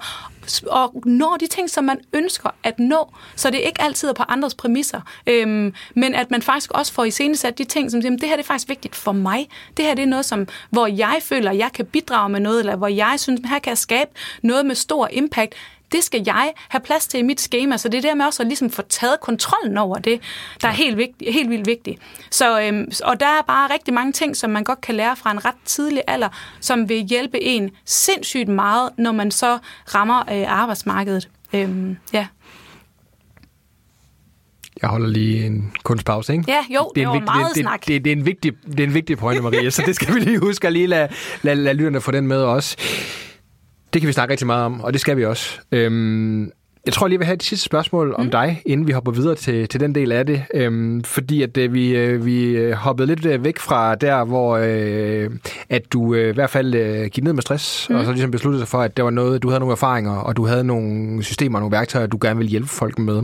og når de ting, som man ønsker at nå, så det ikke altid er på andres præmisser, øhm, men at man faktisk også får i sat de ting, som siger, det her det er faktisk vigtigt for mig. Det her det er noget, som, hvor jeg føler, jeg kan bidrage med noget, eller hvor jeg synes, her kan jeg skabe noget med stor impact det skal jeg have plads til i mit schema, så det er der med også at ligesom få taget kontrollen over det, der er helt, vigtigt, helt vildt vigtigt. Så, øhm, og der er bare rigtig mange ting, som man godt kan lære fra en ret tidlig alder, som vil hjælpe en sindssygt meget, når man så rammer øh, arbejdsmarkedet. Øhm, ja. Jeg holder lige en kunstpause, ikke? Ja, jo, det, er en var vigtig, meget det, snak. Det, det, det, er en vigtig, det er en vigtig pointe, Maria, så det skal vi lige huske at lige lade, lade, lade lytterne få den med også. Det kan vi snakke rigtig meget om, og det skal vi også. Øhm, jeg tror lige, vil have et sidste spørgsmål om dig, inden vi hopper videre til, til den del af det. Øhm, fordi at øh, vi, øh, vi hoppede lidt øh, væk fra der, hvor øh, at du øh, i hvert fald øh, gik ned med stress, mm. og så ligesom besluttede sig for, at det var noget, du havde nogle erfaringer, og du havde nogle systemer og nogle værktøjer, du gerne ville hjælpe folk med.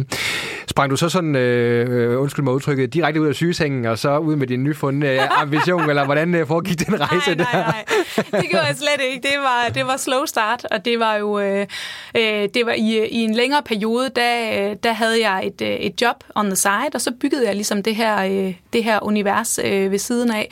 Sprang du så sådan, øh, undskyld mig udtrykket, direkte ud af sygesengen, og så ud med din nyfundne øh, <laughs> ambition, eller hvordan øh, foregik den rejse nej, der? nej, nej. Det gjorde jeg slet ikke. Det var, det var slow start, og det var jo øh, øh, det var i, i en længere periode, der, øh, der havde jeg et, øh, et job on the side, og så byggede jeg ligesom det her, øh, det her univers ved siden af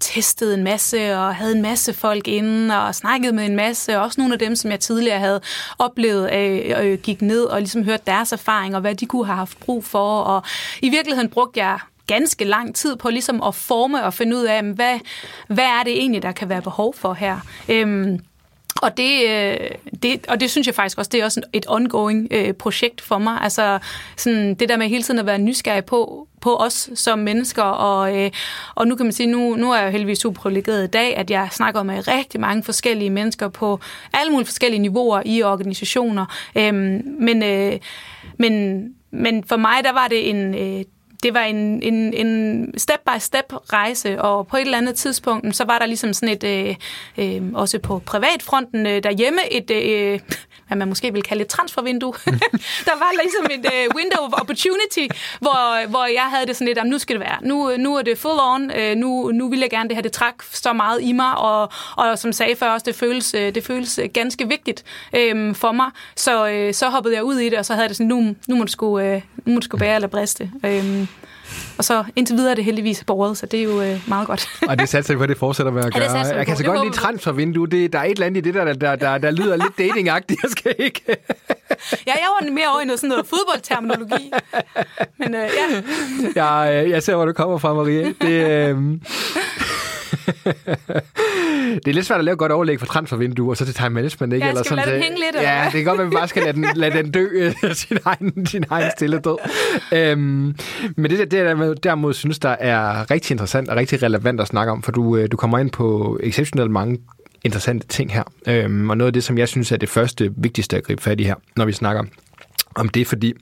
testede en masse og havde en masse folk inde og snakkede med en masse. Også nogle af dem, som jeg tidligere havde oplevet, øh, øh, gik ned og ligesom hørte deres erfaring og hvad de kunne have haft brug for. Og i virkeligheden brugte jeg ganske lang tid på ligesom at forme og finde ud af, hvad, hvad er det egentlig, der kan være behov for her. Øhm, og det, øh, det, og det synes jeg faktisk også, det er også et ongoing øh, projekt for mig. Altså sådan, det der med hele tiden at være nysgerrig på, på os som mennesker, og, øh, og nu kan man sige, nu, nu er jeg jo heldigvis super privilegeret i dag, at jeg snakker med rigtig mange forskellige mennesker på alle mulige forskellige niveauer i organisationer. Øhm, men, øh, men, men for mig, der var det en... Øh, det var en, en, en step-by-step rejse, og på et eller andet tidspunkt, så var der ligesom sådan et, øh, øh, også på privatfronten øh, derhjemme, et, øh, hvad man måske vil kalde et transfervindue. <laughs> der var ligesom et øh, window of opportunity, hvor, hvor jeg havde det sådan lidt, nu skal det være, nu, nu er det full on, øh, nu, nu vil jeg gerne det her, det træk så meget i mig, og, og som sagde før også, det føles, øh, det føles øh, ganske vigtigt øh, for mig, så, øh, så hoppede jeg ud i det, og så havde det sådan, nu, nu må du sgu, øh, nu skulle bære eller briste. Øhm, og så indtil videre er det heldigvis bordet, så det er jo øh, meget godt. <laughs> og det satser vi på, at det fortsætter med at gøre. Ja, jeg kan så godt lide transfervindue. Det, der er et eller andet i det der, der, der, der lyder lidt datingagtigt. Jeg skal ikke... <laughs> ja, jeg var mere over i noget, sådan noget fodboldterminologi. Men øh, ja. jeg, jeg ser, hvor du kommer fra, Maria. Det, øh... <laughs> det er lidt svært at lave godt overlæg for transfervindue, og så til time management, ikke? Ja, eller sådan, lade den hænge lidt? Ja, eller? det kan godt være, at vi bare skal lade den, lade den dø øh, sin, egen, sin egen stille død. Øhm, men det, det der derimod synes, der er rigtig interessant og rigtig relevant at snakke om, for du, øh, du kommer ind på exceptionelt mange interessante ting her. Øhm, og noget af det, som jeg synes er det første vigtigste at gribe fat i her, når vi snakker om det, fordi...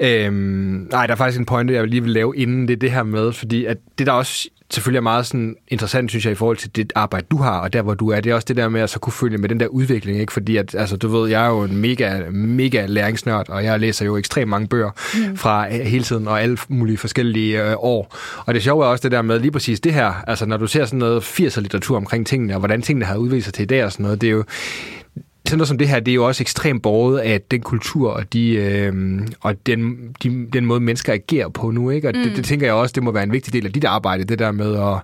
Øhm, nej, der er faktisk en pointe, jeg lige vil lave inden det er det her med, fordi at det der også selvfølgelig er meget sådan interessant, synes jeg, i forhold til det arbejde, du har, og der, hvor du er. Det er også det der med at så kunne følge med den der udvikling, ikke? Fordi at, altså, du ved, jeg er jo en mega, mega læringsnørd, og jeg læser jo ekstremt mange bøger mm. fra hele tiden, og alle mulige forskellige øh, år. Og det sjove er også det der med lige præcis det her, altså når du ser sådan noget 80'er litteratur omkring tingene, og hvordan tingene har udviklet sig til i dag og sådan noget, det er jo, sådan noget som det her, det er jo også ekstremt borget af den kultur og, de, øh, og den, de, den måde, mennesker agerer på nu. Ikke? Og mm. det, det tænker jeg også, det må være en vigtig del af dit arbejde, det der med at,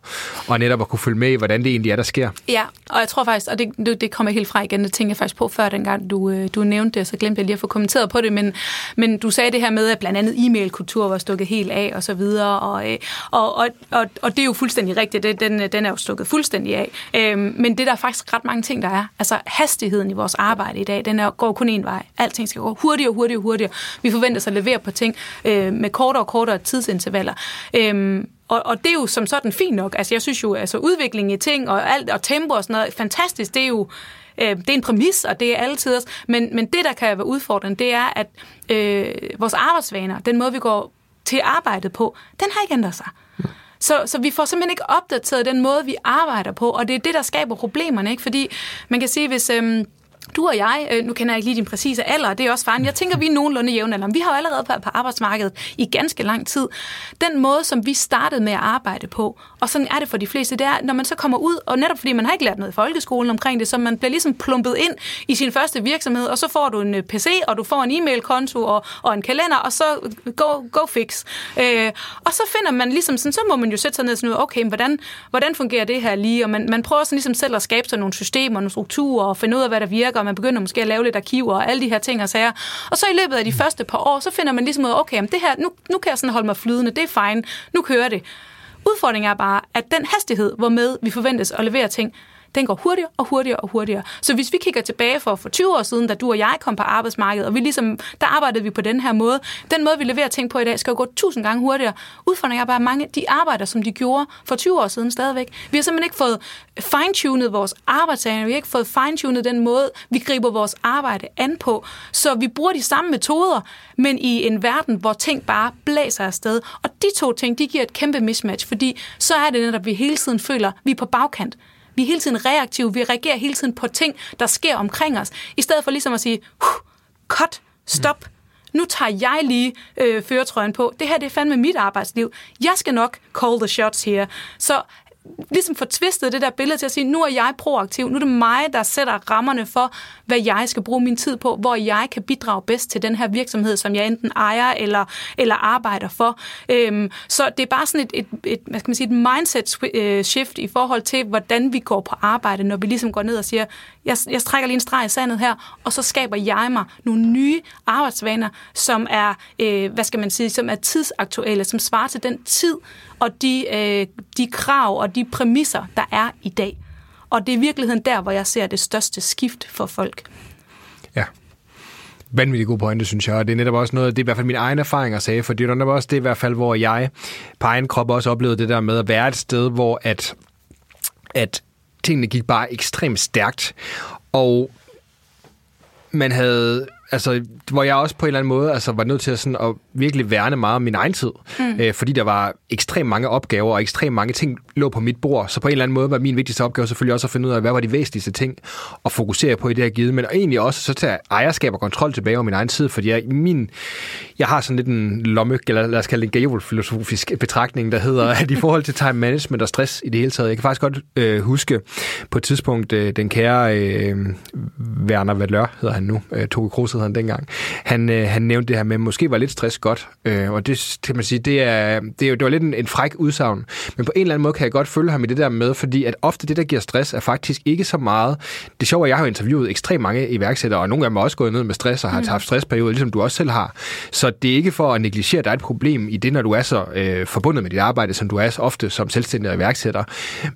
og netop at kunne følge med i, hvordan det egentlig er, der sker. Ja, og jeg tror faktisk, og det, det kommer helt fra igen, det tænker jeg faktisk på før dengang, du, øh, du nævnte det, så glemte jeg lige at få kommenteret på det, men, men du sagde det her med, at blandt andet e-mail-kultur var stukket helt af, og så videre, og, øh, og, og, og, og det er jo fuldstændig rigtigt, det, den, den er jo stukket fuldstændig af. Øhm, men det der er faktisk ret mange ting, der er. Altså hastigheden i vores arbejde i dag, den er, går kun en vej. Alting skal gå hurtigere, hurtigere, hurtigere. Vi forventer sig at levere på ting øh, med kortere og kortere tidsintervaller. Øhm, og, og det er jo som sådan fint nok. Altså jeg synes jo, altså udvikling i ting og alt og tempo og sådan noget, fantastisk, det er jo øh, det er en præmis, og det er altid men, men det, der kan være udfordrende, det er, at øh, vores arbejdsvaner, den måde, vi går til arbejdet på, den har ikke ændret sig. Så, så vi får simpelthen ikke opdateret den måde, vi arbejder på, og det er det, der skaber problemerne. Ikke? Fordi man kan sige, hvis... Øh, du og jeg, øh, nu kender jeg ikke lige din præcise alder, det er også faren. Jeg tænker, vi er nogenlunde jævnaldrende. Vi har jo allerede været på arbejdsmarkedet i ganske lang tid. Den måde, som vi startede med at arbejde på, og sådan er det for de fleste, det er, når man så kommer ud, og netop fordi man har ikke lært noget i folkeskolen omkring det, så man bliver ligesom plumpet ind i sin første virksomhed, og så får du en øh, PC, og du får en e-mail-konto og, og en kalender, og så go, go fix. Øh, og så finder man ligesom sådan, så må man jo sætte sig ned og sådan, okay, hvordan, hvordan fungerer det her lige? Og man, man prøver sådan ligesom selv at skabe sig nogle systemer, nogle strukturer, og finde ud af, hvad der virker, og man begynder måske at lave lidt arkiver og alle de her ting og sager. Og så i løbet af de første par år, så finder man ligesom ud af, okay, jamen det her, nu, nu kan jeg sådan holde mig flydende, det er fine, nu kører det. Udfordringen er bare, at den hastighed, hvormed vi forventes at levere ting, den går hurtigere og hurtigere og hurtigere. Så hvis vi kigger tilbage for, for 20 år siden, da du og jeg kom på arbejdsmarkedet, og vi ligesom, der arbejdede vi på den her måde, den måde, vi leverer ting på i dag, skal jo gå tusind gange hurtigere. Udfordringen er bare, at mange de arbejder, som de gjorde for 20 år siden stadigvæk. Vi har simpelthen ikke fået fine-tunet vores arbejdsdager, vi har ikke fået fine-tunet den måde, vi griber vores arbejde an på. Så vi bruger de samme metoder, men i en verden, hvor ting bare blæser afsted. Og de to ting, de giver et kæmpe mismatch, fordi så er det netop, at vi hele tiden føler, at vi er på bagkant. Vi er hele tiden reaktive, vi reagerer hele tiden på ting, der sker omkring os, i stedet for ligesom at sige, cut, stop, nu tager jeg lige øh, føretrøjen på. Det her det er fandme mit arbejdsliv. Jeg skal nok call the shots her. Så ligesom få tvistet det der billede til at sige, nu er jeg proaktiv, nu er det mig, der sætter rammerne for, hvad jeg skal bruge min tid på, hvor jeg kan bidrage bedst til den her virksomhed, som jeg enten ejer eller, eller arbejder for. Øhm, så det er bare sådan et, et, et, hvad skal man sige, et mindset øh, shift i forhold til, hvordan vi går på arbejde, når vi ligesom går ned og siger, jeg, jeg trækker lige en streg i sandet her, og så skaber jeg mig nogle nye arbejdsvaner, som er, øh, hvad skal man sige, som er tidsaktuelle, som svarer til den tid og de, øh, de krav og de præmisser, der er i dag. Og det er i virkeligheden der, hvor jeg ser det største skift for folk. Ja. Vanvittig god pointe, synes jeg. Og det er netop også noget, det er i hvert fald min egen erfaring at sige, for det er netop også det i hvert fald, hvor jeg på egen krop også oplevede det der med at være et sted, hvor at, at tingene gik bare ekstremt stærkt, og man havde altså, hvor jeg også på en eller anden måde altså, var nødt til at, sådan, at virkelig værne meget om min egen tid. Mm. Øh, fordi der var ekstremt mange opgaver, og ekstremt mange ting lå på mit bord. Så på en eller anden måde var min vigtigste opgave selvfølgelig også at finde ud af, hvad var de væsentligste ting at fokusere på i det her givet. Men egentlig også så tage ejerskab og kontrol tilbage over min egen tid. Fordi jeg, min, jeg har sådan lidt en lomme, eller lad os kalde det en filosofisk betragtning, der hedder, at i forhold til time management og stress i det hele taget, jeg kan faktisk godt øh, huske på et tidspunkt, øh, den kære øh, Werner Valør, hedder han nu, øh, Toge Kroos han dengang, han, øh, han nævnte det her med, at måske var lidt stress godt, øh, og det kan man sige, det, er, det, er, det var lidt en, en fræk udsagn, men på en eller anden måde kan jeg godt følge ham i det der med, fordi at ofte det, der giver stress, er faktisk ikke så meget. Det sjove er, at jeg har interviewet ekstremt mange iværksættere, og nogle af dem har også gået ned med stress og har mm. haft stressperioder, ligesom du også selv har. Så det er ikke for at negligere, at der er et problem i det, når du er så øh, forbundet med dit arbejde, som du er så ofte som selvstændig iværksætter.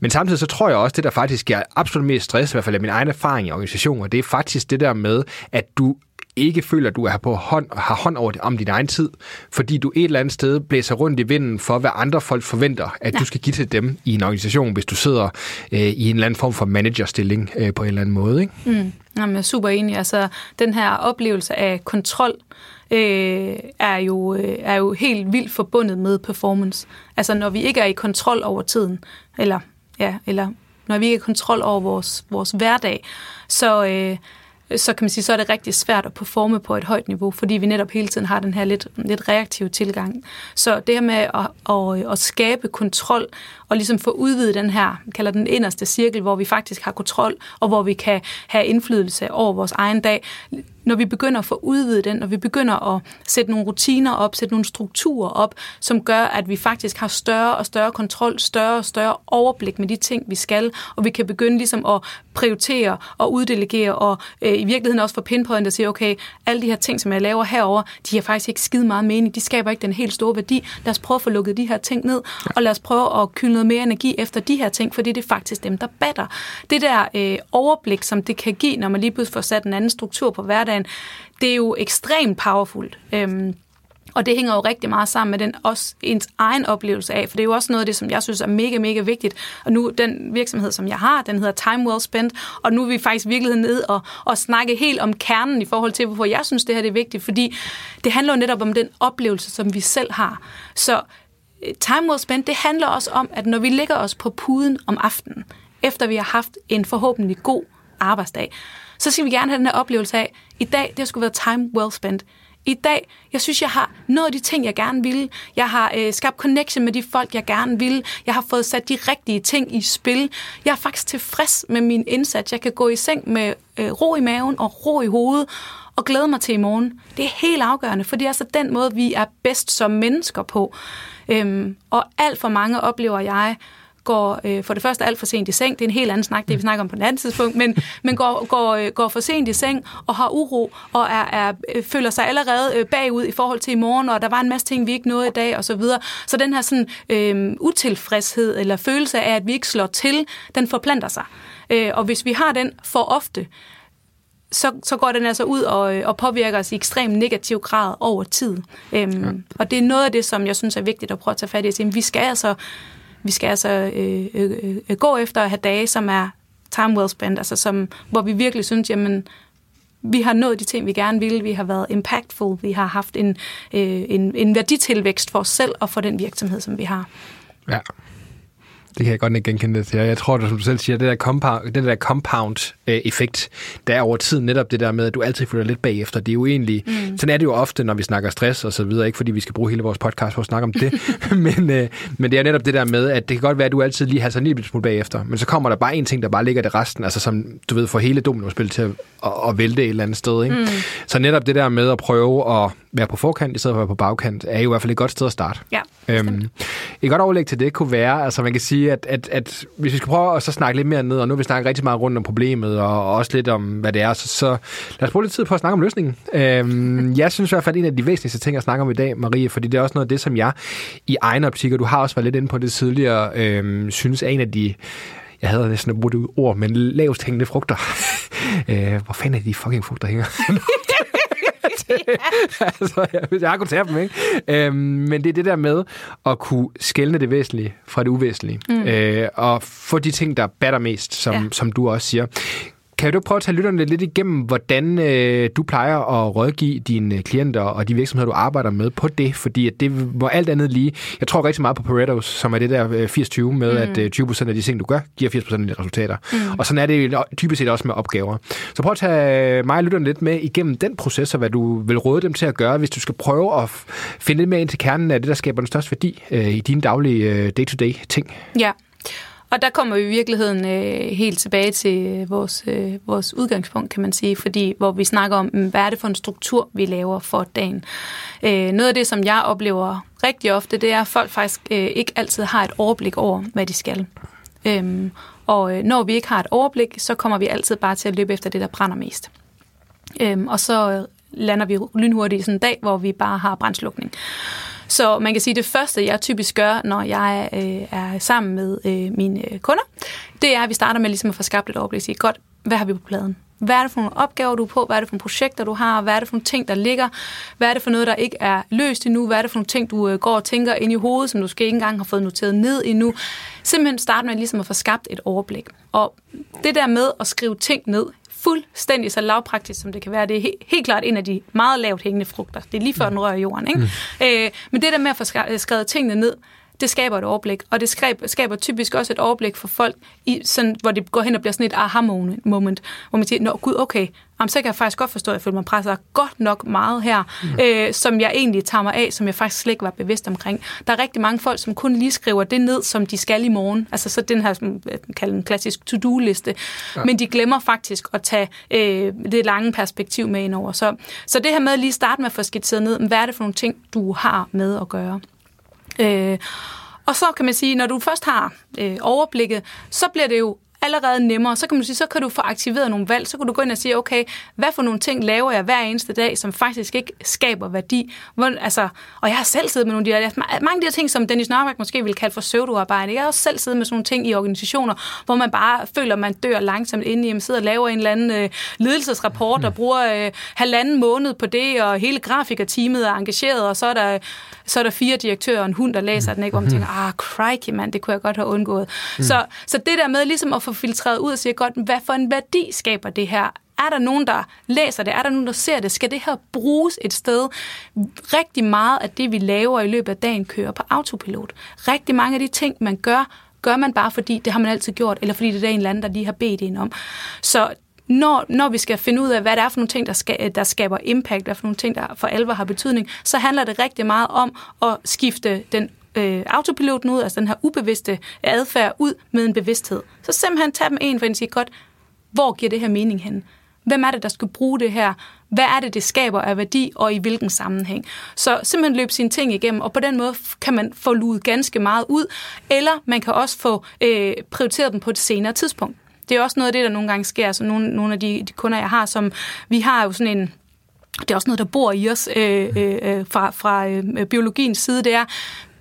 Men samtidig så tror jeg også, det der faktisk giver absolut mest stress, i hvert fald af min egen erfaring i organisationer, det er faktisk det der med, at du ikke føler, at du er på hånd, har hånd over det, om din egen tid, fordi du et eller andet sted blæser rundt i vinden for, hvad andre folk forventer, at ja. du skal give til dem i en organisation, hvis du sidder øh, i en eller anden form for managerstilling øh, på en eller anden måde. Ikke? Mm. Jamen, jeg er super enig. Altså, den her oplevelse af kontrol øh, er, jo, øh, er jo helt vildt forbundet med performance. Altså, når vi ikke er i kontrol over tiden, eller, ja, eller når vi ikke er i kontrol over vores, vores hverdag, så... Øh, så kan man sige, så er det rigtig svært at performe på et højt niveau, fordi vi netop hele tiden har den her lidt, lidt reaktive tilgang. Så det her med at, at, at skabe kontrol og ligesom få udvidet den her, kalder den inderste cirkel, hvor vi faktisk har kontrol, og hvor vi kan have indflydelse over vores egen dag, når vi begynder at få udvidet den, når vi begynder at sætte nogle rutiner op, sætte nogle strukturer op, som gør, at vi faktisk har større og større kontrol, større og større overblik med de ting, vi skal, og vi kan begynde ligesom at prioritere og uddelegere, og øh, i virkeligheden også få pinpoint at sige, okay, alle de her ting, som jeg laver herover, de har faktisk ikke skide meget mening, de skaber ikke den helt store værdi. Lad os prøve at få lukket de her ting ned, og lad os prøve at kylde noget mere energi efter de her ting, fordi det er faktisk dem, der batter. Det der øh, overblik, som det kan give, når man lige pludselig får sat en anden struktur på hverdagen, det er jo ekstremt powerfult. Øhm, og det hænger jo rigtig meget sammen med den også ens egen oplevelse af, for det er jo også noget af det, som jeg synes er mega, mega vigtigt. Og nu, den virksomhed, som jeg har, den hedder Time Well Spent, og nu er vi faktisk virkelig ned og, og snakke helt om kernen i forhold til, hvorfor jeg synes, det her det er vigtigt, fordi det handler jo netop om den oplevelse, som vi selv har. Så Øh, time Well Spent, det handler også om, at når vi ligger os på puden om aftenen, efter vi har haft en forhåbentlig god arbejdsdag, så skal vi gerne have den her oplevelse af, i dag, det har sgu været time well spent. I dag, jeg synes, jeg har nået de ting, jeg gerne ville. Jeg har øh, skabt connection med de folk, jeg gerne ville. Jeg har fået sat de rigtige ting i spil. Jeg er faktisk tilfreds med min indsats. Jeg kan gå i seng med øh, ro i maven og ro i hovedet og glæde mig til i morgen. Det er helt afgørende, for det er altså den måde, vi er bedst som mennesker på. Øhm, og alt for mange oplever jeg går øh, for det første alt for sent i seng. Det er en helt anden snak, det vi snakker om på et andet tidspunkt, men, men går, går, øh, går for sent i seng og har uro og er, er, øh, føler sig allerede øh, bagud i forhold til i morgen, og der var en masse ting, vi ikke nåede i dag og så videre. Så den her sådan, øh, utilfredshed eller følelse af, at vi ikke slår til, den forplanter sig. Øh, og hvis vi har den for ofte, så, så går den altså ud og, øh, og påvirker os i ekstrem negativ grad over tid. Øhm, ja. Og det er noget af det, som jeg synes er vigtigt at prøve at tage fat i. At vi skal altså, vi skal altså øh, øh, øh, gå efter at have dage, som er time well spent, altså som, hvor vi virkelig synes, jamen, vi har nået de ting, vi gerne vil. Vi har været impactful. Vi har haft en, øh, en, en værditilvækst for os selv og for den virksomhed, som vi har. Ja, det kan jeg godt ikke genkende det til. Jeg tror, som du selv siger, det der compound, den der compound-effekt, der er over tid netop det der med, at du altid føler lidt bagefter. Det er jo egentlig, mm. sådan er det jo ofte, når vi snakker stress og så videre, ikke fordi vi skal bruge hele vores podcast for at snakke om det, <laughs> <laughs> men, øh, men det er netop det der med, at det kan godt være, at du altid lige har sådan en lille smule bagefter, men så kommer der bare en ting, der bare ligger det resten, altså som, du ved, får hele dominospil til at, at, at vælte et eller andet sted. Ikke? Mm. Så netop det der med at prøve at være på forkant i stedet for at være på bagkant, er jo i hvert fald et godt sted at starte. Ja, øhm, et godt overlæg til det kunne være, altså man kan sige, at, at, at hvis vi skal prøve at så snakke lidt mere ned, og nu vil vi snakke rigtig meget rundt om problemet, og også lidt om, hvad det er, så, så lad os bruge lidt tid på at snakke om løsningen. Øhm, <laughs> jeg synes i hvert fald, en af de væsentligste ting at snakke om i dag, Marie, fordi det er også noget af det, som jeg i egen optik, og du har også været lidt inde på det tidligere, øhm, synes er en af de jeg havde næsten brugt det ord, men lavest hængende frugter. <laughs> øh, hvor fanden er de fucking frugter hænger? <laughs> <laughs> altså, jeg, jeg kunne tage dem, ikke? Øhm, men det er det der med at kunne skælne det væsentlige fra det uvæsentlige. Mm. Øh, og få de ting, der batter mest, som, ja. som du også siger. Kan du prøve at tage lytterne lidt igennem, hvordan øh, du plejer at rådgive dine klienter og de virksomheder, du arbejder med på det? Fordi at det var alt andet lige. Jeg tror rigtig meget på Pareto's, som er det der 80-20 øh, med, mm. at øh, 20% af de ting, du gør, giver 80% af de resultater. Mm. Og sådan er det typisk set også med opgaver. Så prøv at tage mig og lytterne lidt med igennem den proces, og hvad du vil råde dem til at gøre, hvis du skal prøve at finde lidt mere ind til kernen af det, der skaber den største værdi øh, i dine daglige øh, day-to-day ting. Ja. Og der kommer vi i virkeligheden øh, helt tilbage til øh, vores, øh, vores udgangspunkt, kan man sige, fordi hvor vi snakker om, hvad er det for en struktur, vi laver for dagen. Øh, noget af det, som jeg oplever rigtig ofte, det er, at folk faktisk øh, ikke altid har et overblik over, hvad de skal. Øhm, og øh, når vi ikke har et overblik, så kommer vi altid bare til at løbe efter det, der brænder mest. Øhm, og så øh, lander vi lynhurtigt i sådan en dag, hvor vi bare har brændslukning. Så man kan sige, at det første, jeg typisk gør, når jeg øh, er sammen med øh, mine øh, kunder, det er, at vi starter med ligesom at få skabt et overblik og sige, godt, hvad har vi på pladen? Hvad er det for nogle opgaver, du er på? Hvad er det for nogle projekter, du har? Hvad er det for nogle ting, der ligger? Hvad er det for noget, der ikke er løst endnu? Hvad er det for nogle ting, du øh, går og tænker ind i hovedet, som du måske ikke engang har fået noteret ned endnu? Simpelthen starte med ligesom at få skabt et overblik. Og det der med at skrive ting ned, fuldstændig så lavpraktisk, som det kan være. Det er he- helt klart en af de meget lavt hængende frugter. Det er lige før den rører jorden. Ikke? Mm. Øh, men det der med at få skrevet tingene ned, det skaber et overblik, og det skaber, skaber typisk også et overblik for folk, i, sådan, hvor det går hen og bliver sådan et aha-moment, hvor man siger, Nå, gud, okay, jamen, så kan jeg faktisk godt forstå, at jeg føler mig presset godt nok meget her, mm. øh, som jeg egentlig tager mig af, som jeg faktisk slet ikke var bevidst omkring. Der er rigtig mange folk, som kun lige skriver det ned, som de skal i morgen. Altså så den her, som kalder en klassisk to-do-liste. Ja. Men de glemmer faktisk at tage øh, det lange perspektiv med ind over. Så, så det her med at lige starte med at få skitseret ned, hvad er det for nogle ting, du har med at gøre? Øh, og så kan man sige, når du først har øh, overblikket, så bliver det jo allerede nemmere. Så kan man sige, så kan du få aktiveret nogle valg. Så kan du gå ind og sige, okay, hvad for nogle ting laver jeg hver eneste dag, som faktisk ikke skaber værdi? Hvor, altså, og jeg har selv siddet med nogle af de her, mange af de her ting, som Dennis Nørmark måske vil kalde for pseudoarbejde. Jeg har også selv siddet med sådan nogle ting i organisationer, hvor man bare føler, at man dør langsomt inde i, man sidder og laver en eller anden øh, ledelsesrapport, og bruger øh, halvanden måned på det, og hele grafikerteamet er engageret, og så er der så er der fire direktører og en hund, der læser den, ikke? hvor man tænker, ah, crikey, mand, det kunne jeg godt have undgået. Mm. Så, så det der med ligesom at få filtreret ud og siger, godt, hvad for en værdi skaber det her? Er der nogen, der læser det? Er der nogen, der ser det? Skal det her bruges et sted? Rigtig meget af det, vi laver i løbet af dagen, kører på autopilot. Rigtig mange af de ting, man gør, gør man bare fordi, det har man altid gjort, eller fordi det er en eller anden, der lige har bedt en om. Så når, når vi skal finde ud af, hvad det er for nogle ting, der, skal, øh, der skaber impact, hvad for nogle ting, der for alvor har betydning, så handler det rigtig meget om at skifte den øh, autopiloten ud, altså den her ubevidste adfærd ud med en bevidsthed. Så simpelthen tage dem en for en og sige, godt, hvor giver det her mening hen? hvem er det, der skal bruge det her? Hvad er det, det skaber af værdi, og i hvilken sammenhæng? Så simpelthen løbe sine ting igennem, og på den måde kan man få luet ganske meget ud, eller man kan også få øh, prioriteret dem på et senere tidspunkt. Det er også noget af det, der nogle gange sker. Så nogle, nogle af de, de kunder, jeg har, som vi har jo sådan en det er også noget, der bor i os øh, øh, øh fra, fra øh, biologiens side, det er,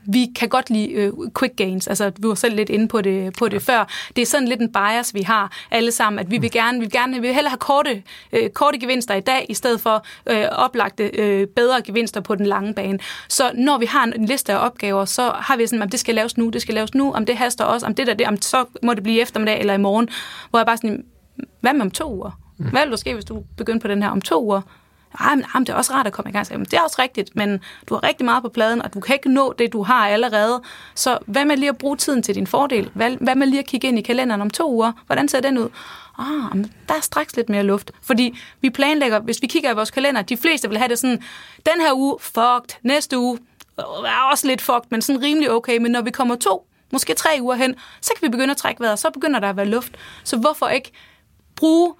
vi kan godt lide øh, quick gains. Altså, vi var selv lidt inde på det, på det før. Det er sådan lidt en bias, vi har alle sammen, at vi vil gerne, vi vil gerne vi vil hellere have korte, øh, korte gevinster i dag, i stedet for øh, oplagte øh, bedre gevinster på den lange bane. Så når vi har en, en liste af opgaver, så har vi sådan, at det skal laves nu, det skal laves nu, om det haster også, om det der, det, om så må det blive eftermiddag eller i morgen, hvor jeg bare sådan, hvad med om to uger? Hvad vil der ske, hvis du begynder på den her om to uger? Ej, men, ej, men det er også rart at komme i gang. Men det er også rigtigt, men du har rigtig meget på pladen, og du kan ikke nå det, du har allerede. Så hvad med lige at bruge tiden til din fordel? Hvad, hvad med lige at kigge ind i kalenderen om to uger? Hvordan ser den ud? Ah, men der er straks lidt mere luft. Fordi vi planlægger, hvis vi kigger i vores kalender, de fleste vil have det sådan, den her uge, fucked, næste uge, øh, er også lidt fucked, men sådan rimelig okay. Men når vi kommer to, måske tre uger hen, så kan vi begynde at trække vejret, så begynder der at være luft. Så hvorfor ikke bruge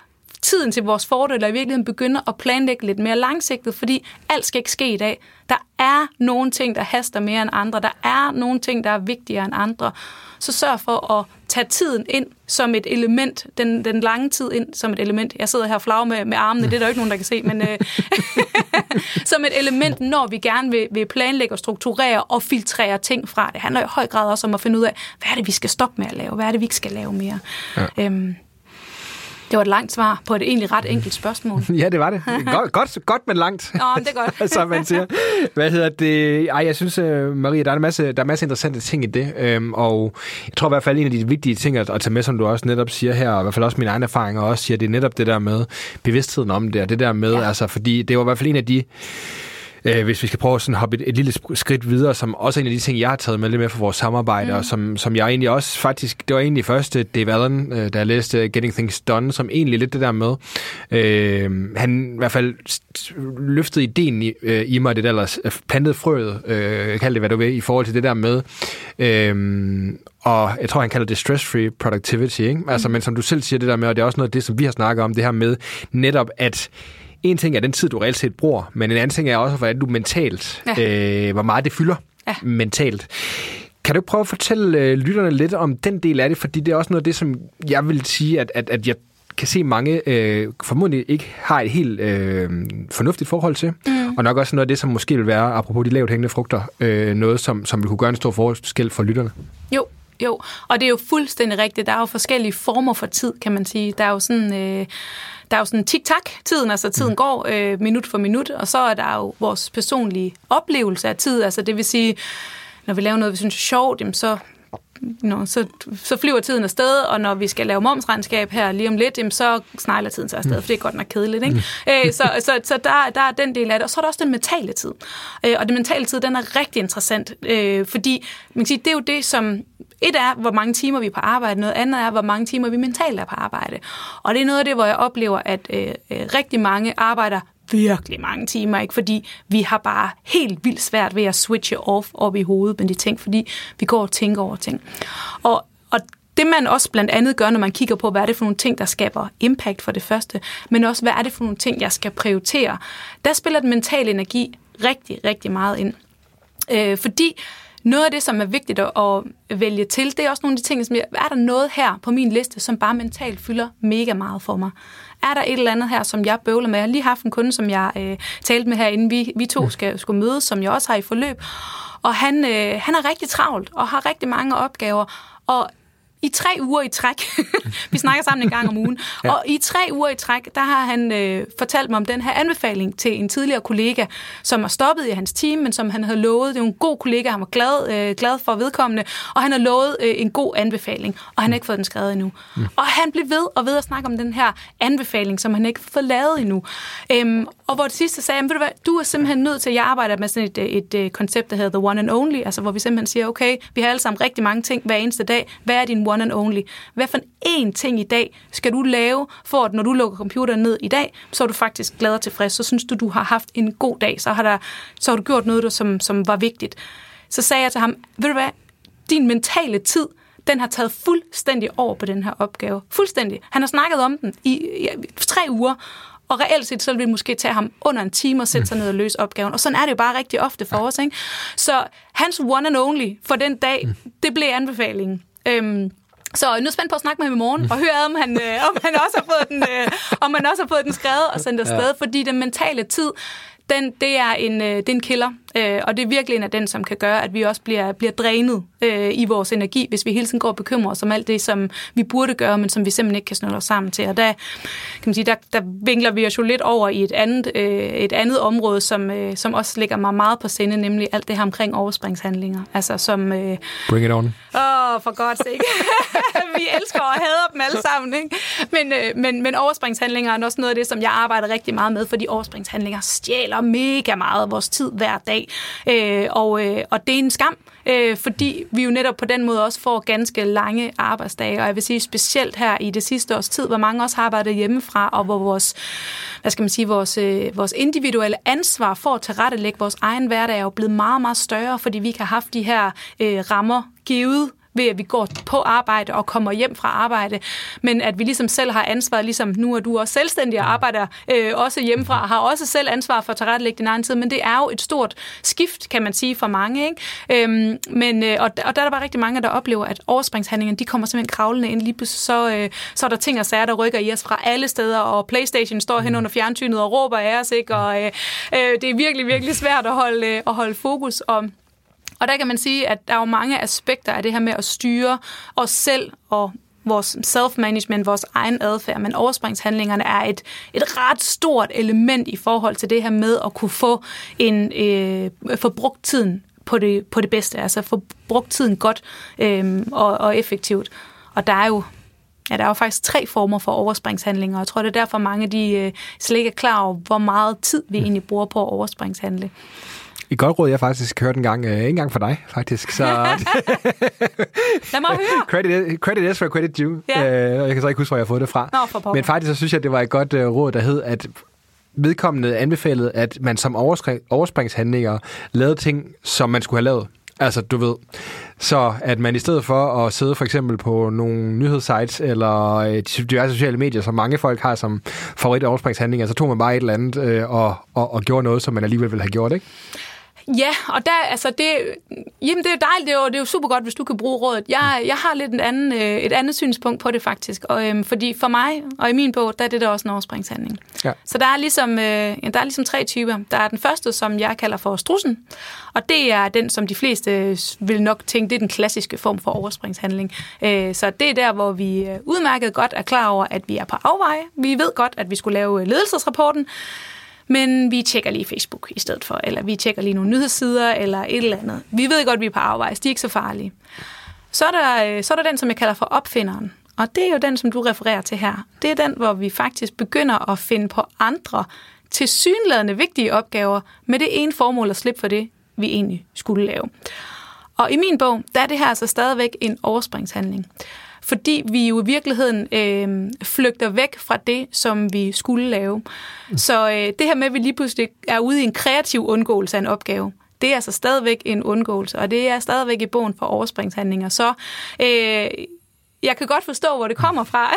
tiden til vores fordel, og i virkeligheden begynder at planlægge lidt mere langsigtet, fordi alt skal ikke ske i dag. Der er nogle ting, der haster mere end andre. Der er nogle ting, der er vigtigere end andre. Så sørg for at tage tiden ind som et element, den, den lange tid ind som et element. Jeg sidder her flag med, med armene, det er der jo ikke nogen, der kan se, men øh, <laughs> som et element, når vi gerne vil, vil planlægge og strukturere og filtrere ting fra. Det handler i høj grad også om at finde ud af, hvad er det, vi skal stoppe med at lave? Hvad er det, vi ikke skal lave mere? Ja. Øhm, det var et langt svar på et egentlig ret enkelt spørgsmål. <laughs> ja, det var det. Godt, godt, godt men langt. Nå, det er godt. <laughs> som man siger. Hvad hedder det? Ej, jeg synes, uh, Maria, der er en masse, der er en masse interessante ting i det. Um, og jeg tror i hvert fald, en af de vigtige ting at, at tage med, som du også netop siger her, og i hvert fald også mine egne erfaringer også siger, det er netop det der med bevidstheden om det, og det der med, ja. altså, fordi det var i hvert fald en af de øh, hvis vi skal prøve at hoppe et, et lille skridt videre, som også er en af de ting, jeg har taget med lidt med for vores samarbejde, mm. og som, som jeg egentlig også faktisk, det var egentlig første Dave Allen, øh, jeg læste Getting Things Done, som egentlig lidt det der med, øh, han i hvert fald løftede ideen i, øh, i mig, det der, eller plantede frøet, øh, kald det hvad du vil, i forhold til det der med, øh, og jeg tror, han kalder det stress-free productivity, ikke? Altså, mm. men som du selv siger det der med, og det er også noget af det, som vi har snakket om, det her med netop, at en ting er den tid, du reelt set bruger, men en anden ting er også, hvordan du mentalt, ja. øh, hvor meget det fylder ja. mentalt. Kan du prøve at fortælle øh, lytterne lidt om den del af det, fordi det er også noget af det, som jeg vil sige, at, at, at jeg kan se mange øh, formodentlig ikke har et helt øh, fornuftigt forhold til, mm. og nok også noget af det, som måske vil være, apropos de lavt hængende frugter, øh, noget, som, som vil kunne gøre en stor forskel for lytterne. Jo, jo, og det er jo fuldstændig rigtigt. Der er jo forskellige former for tid, kan man sige. Der er jo sådan... Øh, der er jo sådan tik-tak-tiden, altså tiden mm. går øh, minut for minut, og så er der jo vores personlige oplevelse af tid, altså det vil sige, når vi laver noget, vi synes er sjovt, jamen så Nå, så, så flyver tiden afsted, og når vi skal lave momsregnskab her lige om lidt, jamen, så snegler tiden sig afsted, mm. for det er godt nok kedeligt. Ikke? Mm. Æ, så så, så der, der er den del af det. Og så er der også den mentale tid. Æ, og den mentale tid, den er rigtig interessant, øh, fordi man kan sige, det er jo det, som et er, hvor mange timer vi er på arbejde, noget andet er, hvor mange timer vi mentalt er på arbejde. Og det er noget af det, hvor jeg oplever, at øh, øh, rigtig mange arbejder virkelig mange timer, ikke? fordi vi har bare helt vildt svært ved at switche off op i hovedet med de ting, fordi vi går og tænker over ting. Og, og det man også blandt andet gør, når man kigger på, hvad er det for nogle ting, der skaber impact for det første, men også hvad er det for nogle ting, jeg skal prioritere, der spiller den mentale energi rigtig, rigtig meget ind. Øh, fordi noget af det, som er vigtigt at vælge til, det er også nogle af de ting, som jeg, er der noget her på min liste, som bare mentalt fylder mega meget for mig? Er der et eller andet her, som jeg bøvler med? Jeg har lige haft en kunde, som jeg øh, talte med her, inden vi, vi to skal, skulle mødes, som jeg også har i forløb. Og han, øh, han er rigtig travlt og har rigtig mange opgaver. Og i tre uger i træk. <laughs> vi snakker sammen en gang om ugen. ja. Og i tre uger i træk, der har han øh, fortalt mig om den her anbefaling til en tidligere kollega, som har stoppet i hans team, men som han havde lovet. Det er en god kollega, han var glad, øh, glad for vedkommende, og han har lovet øh, en god anbefaling, og han har ikke fået den skrevet endnu. Mm. Og han blev ved og ved at snakke om den her anbefaling, som han ikke har fået lavet endnu. Øhm, og hvor det sidste sagde, ved du hvad, du er simpelthen nødt til, at jeg arbejder med sådan et, et, et, et koncept, der hedder The One and Only, altså hvor vi simpelthen siger, okay, vi har alle sammen rigtig mange ting hver eneste dag. Hvad er din one and only. Hvad for en ting i dag skal du lave, for at når du lukker computeren ned i dag, så er du faktisk glad og tilfreds. Så synes du, du har haft en god dag. Så har, der, så har du gjort noget, som, som var vigtigt. Så sagde jeg til ham, ved du hvad, din mentale tid, den har taget fuldstændig over på den her opgave. Fuldstændig. Han har snakket om den i ja, tre uger, og reelt set, så vil det måske tage ham under en time at sætte sig ned og løse opgaven. Og sådan er det jo bare rigtig ofte for os. Ikke? Så hans one and only for den dag, det blev anbefalingen. Øhm, så nu er jeg spændt på at snakke med ham i morgen, og høre, om han, øh, om han også har fået den, øh, om han også har fået den skrevet og sendt afsted, ja. fordi den mentale tid, den, det, er en, øh, det er en killer, øh, og det er virkelig en af den, som kan gøre, at vi også bliver, bliver drænet øh, i vores energi, hvis vi hele tiden går og bekymrer os om alt det, som vi burde gøre, men som vi simpelthen ikke kan snøre os sammen til. Og der, kan man sige, der, der vinkler vi os jo lidt over i et andet, øh, et andet område, som, øh, som også ligger mig meget på sinde, nemlig alt det her omkring overspringshandlinger. Altså som... Øh, Bring it on. Åh, for godt sake. <laughs> vi elsker og hader dem alle sammen, ikke? Men, øh, men, men overspringshandlinger er også noget af det, som jeg arbejder rigtig meget med, fordi overspringshandlinger stjæler mega meget af vores tid hver dag. Øh, og, øh, og det er en skam, øh, fordi vi jo netop på den måde også får ganske lange arbejdsdage, og jeg vil sige specielt her i det sidste års tid, hvor mange også har arbejdet hjemmefra, og hvor vores, hvad skal man sige, vores, øh, vores individuelle ansvar for at tilrettelægge vores egen hverdag er jo blevet meget, meget større, fordi vi kan have haft de her øh, rammer givet ved at vi går på arbejde og kommer hjem fra arbejde, men at vi ligesom selv har ansvar, ligesom nu er du også selvstændig og arbejder øh, også hjemmefra, og har også selv ansvar for at tilrettelægge din egen tid, men det er jo et stort skift, kan man sige, for mange. Ikke? Øhm, men, øh, og, og der er der bare rigtig mange, der oplever, at overspringshandlingerne, de kommer simpelthen kravlende ind. Lige pludselig så, øh, så er der ting og sager, der rykker i os fra alle steder, og Playstation står hen under fjernsynet og råber af os, ikke? og øh, øh, det er virkelig, virkelig svært at holde, øh, at holde fokus om. Og der kan man sige, at der er jo mange aspekter af det her med at styre os selv og vores self-management, vores egen adfærd, men overspringshandlingerne er et, et ret stort element i forhold til det her med at kunne få en øh, få brugt tiden på det, på det bedste, altså få brugt tiden godt øh, og, og effektivt. Og der er jo Ja, der er jo faktisk tre former for overspringshandlinger, og jeg tror, det er derfor mange de øh, slet ikke er klar over, hvor meget tid vi egentlig bruger på at overspringshandle. Et godt råd, jeg faktisk hørte en gang, øh, ikke engang for dig, faktisk. Så, <laughs> Lad mig høre. credit, credit is for credit due. Ja. Øh, jeg kan så ikke huske, hvor jeg har fået det fra. Nå, for Men faktisk så synes jeg, det var et godt øh, råd, der hed, at vedkommende anbefalede, at man som overspringshandlinger lavede ting, som man skulle have lavet. Altså, du ved. Så at man i stedet for at sidde for eksempel på nogle nyhedssites eller øh, diverse sociale medier, som mange folk har som favorit overspringshandlinger, så tog man bare et eller andet øh, og, og, og gjorde noget, som man alligevel ville have gjort, ikke? Ja, og der, altså det, jamen det er jo dejligt, det er jo, det er jo super godt, hvis du kan bruge rådet. Jeg, jeg har lidt en anden, øh, et andet synspunkt på det faktisk, og, øhm, fordi for mig, og i min bog, der er det der også en overspringshandling. Ja. Så der er, ligesom, øh, der er ligesom tre typer. Der er den første, som jeg kalder for strussen, og det er den, som de fleste vil nok tænke, det er den klassiske form for overspringshandling. Øh, så det er der, hvor vi udmærket godt er klar over, at vi er på afveje. Vi ved godt, at vi skulle lave ledelsesrapporten, men vi tjekker lige Facebook i stedet for, eller vi tjekker lige nogle nyhedssider, eller et eller andet. Vi ved godt, at vi er på afvejs, de er ikke så farlige. Så er, der, øh, så er der den, som jeg kalder for opfinderen. Og det er jo den, som du refererer til her. Det er den, hvor vi faktisk begynder at finde på andre tilsyneladende vigtige opgaver med det ene formål at slippe for det, vi egentlig skulle lave. Og i min bog, der er det her altså stadigvæk en overspringshandling fordi vi jo i virkeligheden øh, flygter væk fra det, som vi skulle lave. Så øh, det her med, at vi lige pludselig er ude i en kreativ undgåelse af en opgave, det er altså stadigvæk en undgåelse, og det er stadigvæk i bogen for overspringshandlinger. Så øh, jeg kan godt forstå, hvor det kommer fra.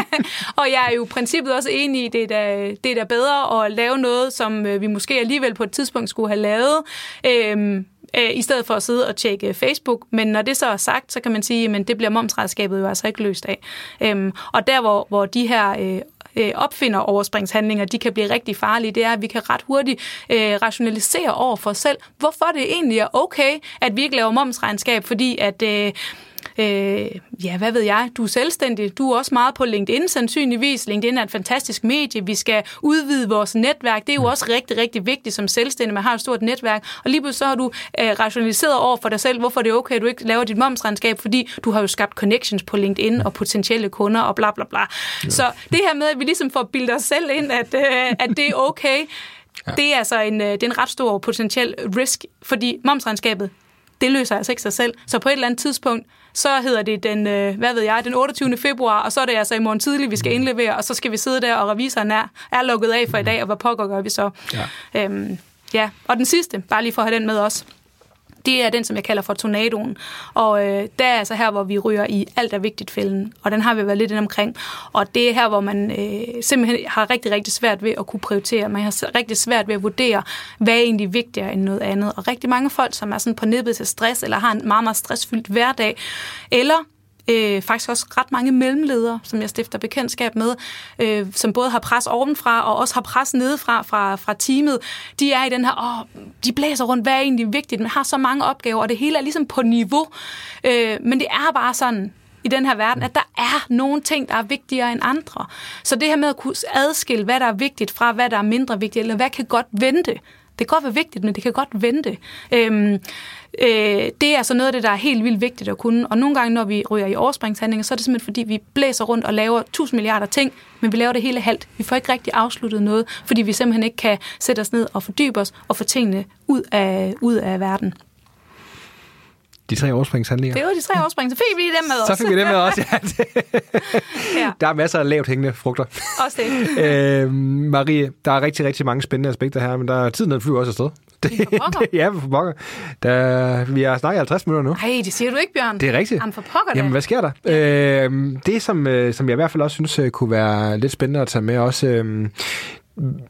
<laughs> og jeg er jo i princippet også enig i, at det er da, det er da bedre at lave noget, som øh, vi måske alligevel på et tidspunkt skulle have lavet. Øh, øh, i stedet for at sidde og tjekke Facebook. Men når det så er sagt, så kan man sige, at det bliver momsredskabet jo altså ikke løst af. Øhm, og der, hvor, hvor de her øh, øh opfinder overspringshandlinger, de kan blive rigtig farlige, det er, at vi kan ret hurtigt øh, rationalisere over for os selv, hvorfor det egentlig er okay, at vi ikke laver momsregnskab, fordi at øh, Øh, ja, hvad ved jeg? Du er selvstændig. Du er også meget på LinkedIn, sandsynligvis. LinkedIn er et fantastisk medie. Vi skal udvide vores netværk. Det er jo også rigtig, rigtig vigtigt som selvstændig. Man har et stort netværk. Og lige pludselig så har du øh, rationaliseret over for dig selv, hvorfor det er okay, at du ikke laver dit momsregnskab, fordi du har jo skabt connections på LinkedIn og potentielle kunder og bla bla bla. Ja. Så det her med, at vi ligesom får bildet os selv ind, at, øh, at det er okay, Ja. Det er altså en, øh, det er en ret stor potentiel risk, fordi momsregnskabet, det løser altså ikke sig selv. Så på et eller andet tidspunkt, så hedder det den, øh, hvad ved jeg, den 28. februar, og så er det altså i morgen tidlig, vi skal mm. indlevere, og så skal vi sidde der, og revisoren er, er lukket af for i dag, og hvad pokker gør vi så? Ja. Øhm, ja. Og den sidste, bare lige for at have den med os, det er den, som jeg kalder for tornadoen. Og øh, der er altså her, hvor vi ryger i alt er vigtigt fælden. Og den har vi været lidt ind omkring. Og det er her, hvor man øh, simpelthen har rigtig, rigtig svært ved at kunne prioritere. Man har rigtig svært ved at vurdere, hvad er egentlig vigtigere end noget andet. Og rigtig mange folk, som er sådan på nippet til stress, eller har en meget, meget stressfyldt hverdag, eller øh, faktisk også ret mange mellemledere, som jeg stifter bekendtskab med, øh, som både har pres ovenfra og også har pres nedefra fra, fra teamet. De er i den her, åh, de blæser rundt, hvad er egentlig vigtigt? Man har så mange opgaver, og det hele er ligesom på niveau. Øh, men det er bare sådan, i den her verden, at der er nogle ting, der er vigtigere end andre. Så det her med at kunne adskille, hvad der er vigtigt fra, hvad der er mindre vigtigt, eller hvad kan godt vente, det kan godt være vigtigt, men det kan godt vente. Øhm, øh, det er altså noget af det, der er helt vildt vigtigt at kunne. Og nogle gange, når vi ryger i overspringshandlinger, så er det simpelthen fordi, vi blæser rundt og laver tusind milliarder ting, men vi laver det hele halvt. Vi får ikke rigtig afsluttet noget, fordi vi simpelthen ikke kan sætte os ned og fordybe os og få tingene ud af, ud af verden. De tre overspringshandlinger. Det var de tre overspring, så fik vi dem med Så fik vi dem med også, <laughs> ja. Ja. Der er masser af lavt hængende frugter. Også det. Øh, Marie, der er rigtig, rigtig mange spændende aspekter her, men der er tiden, den flyver også afsted. Det, det, <laughs> ja, for pokker. Der, vi har snakket 50 minutter nu. Nej, det siger du ikke, Bjørn. Det er rigtigt. Jamen for pokker. Jamen, hvad sker der? Øh, det, som, øh, som jeg i hvert fald også synes øh, kunne være lidt spændende at tage med, også øh,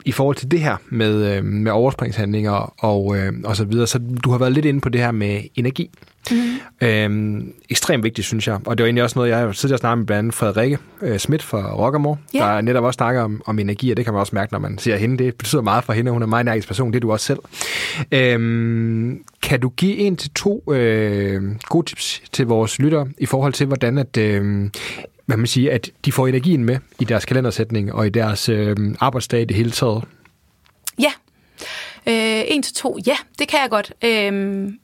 i forhold til det her med, øh, med overspringshandlinger og, øh, og så videre. Så du har været lidt inde på det her med energi. Mm. Øhm, ekstremt vigtigt, synes jeg. Og det var egentlig også noget, jeg har tidligere snakket med blandt andet Frederikke øh, Schmidt fra Rockamore, Ja. der netop også snakker om, om energi, og det kan man også mærke, når man ser hende. Det betyder meget for hende, og hun er en meget energisk person. Det er du også selv. Øhm, kan du give en til to øh, gode tips til vores lyttere i forhold til, hvordan at, øh, hvad man siger, at de får energien med i deres kalendersætning og i deres øh, arbejdsdag i det hele taget? Ja. Øh, en til to, ja, det kan jeg godt. Øhm,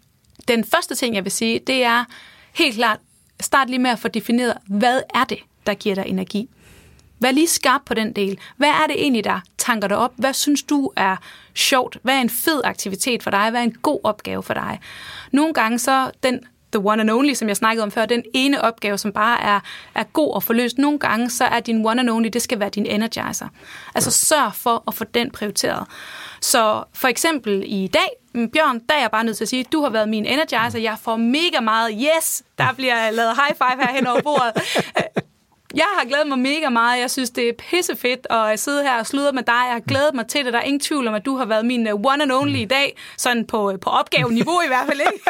den første ting, jeg vil sige, det er helt klart, start lige med at få defineret, hvad er det, der giver dig energi? Vær lige skarp på den del. Hvad er det egentlig, der tanker dig op? Hvad synes du er sjovt? Hvad er en fed aktivitet for dig? Hvad er en god opgave for dig? Nogle gange så den the one and only, som jeg snakkede om før, den ene opgave, som bare er, er god at få løst. Nogle gange så er din one and only, det skal være din energizer. Altså sørg for at få den prioriteret. Så for eksempel i dag, mm, Bjørn, der er jeg bare nødt til at sige, du har været min energizer, jeg får mega meget, yes, der bliver lavet high five her hen over bordet. <laughs> Jeg har glædet mig mega meget. Jeg synes, det er pissefedt at sidde her og sludre med dig. Jeg har glædet mig til det. Der er ingen tvivl om, at du har været min øh, one and only i dag. Sådan på, øh, på opgaveniveau i hvert fald, ikke?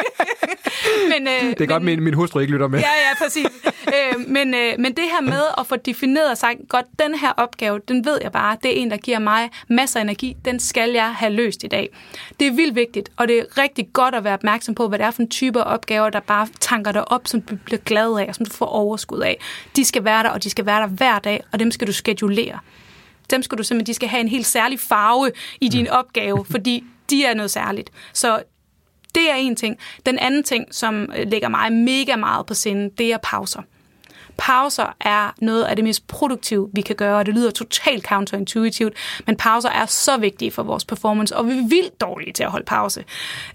<laughs> men, øh, Det er godt, min, min hustru ikke lytter med. Ja, ja, præcis. øh, men, øh, men det her med at få defineret sagt, godt, den her opgave, den ved jeg bare, det er en, der giver mig masser af energi, den skal jeg have løst i dag. Det er vildt vigtigt, og det er rigtig godt at være opmærksom på, hvad det er for en type opgaver, der bare tanker dig op, som du bliver glad af, og som du får overskud af. De skal være der, og de skal være der hver dag, og dem skal du skedulere. Dem skal du simpelthen, de skal have en helt særlig farve i din opgave, <laughs> fordi de er noget særligt. Så det er en ting. Den anden ting, som øh, ligger mig mega meget på sinde, det er pauser. Pauser er noget af det mest produktive, vi kan gøre, og det lyder totalt counterintuitivt, men pauser er så vigtige for vores performance, og vi er vildt dårlige til at holde pause.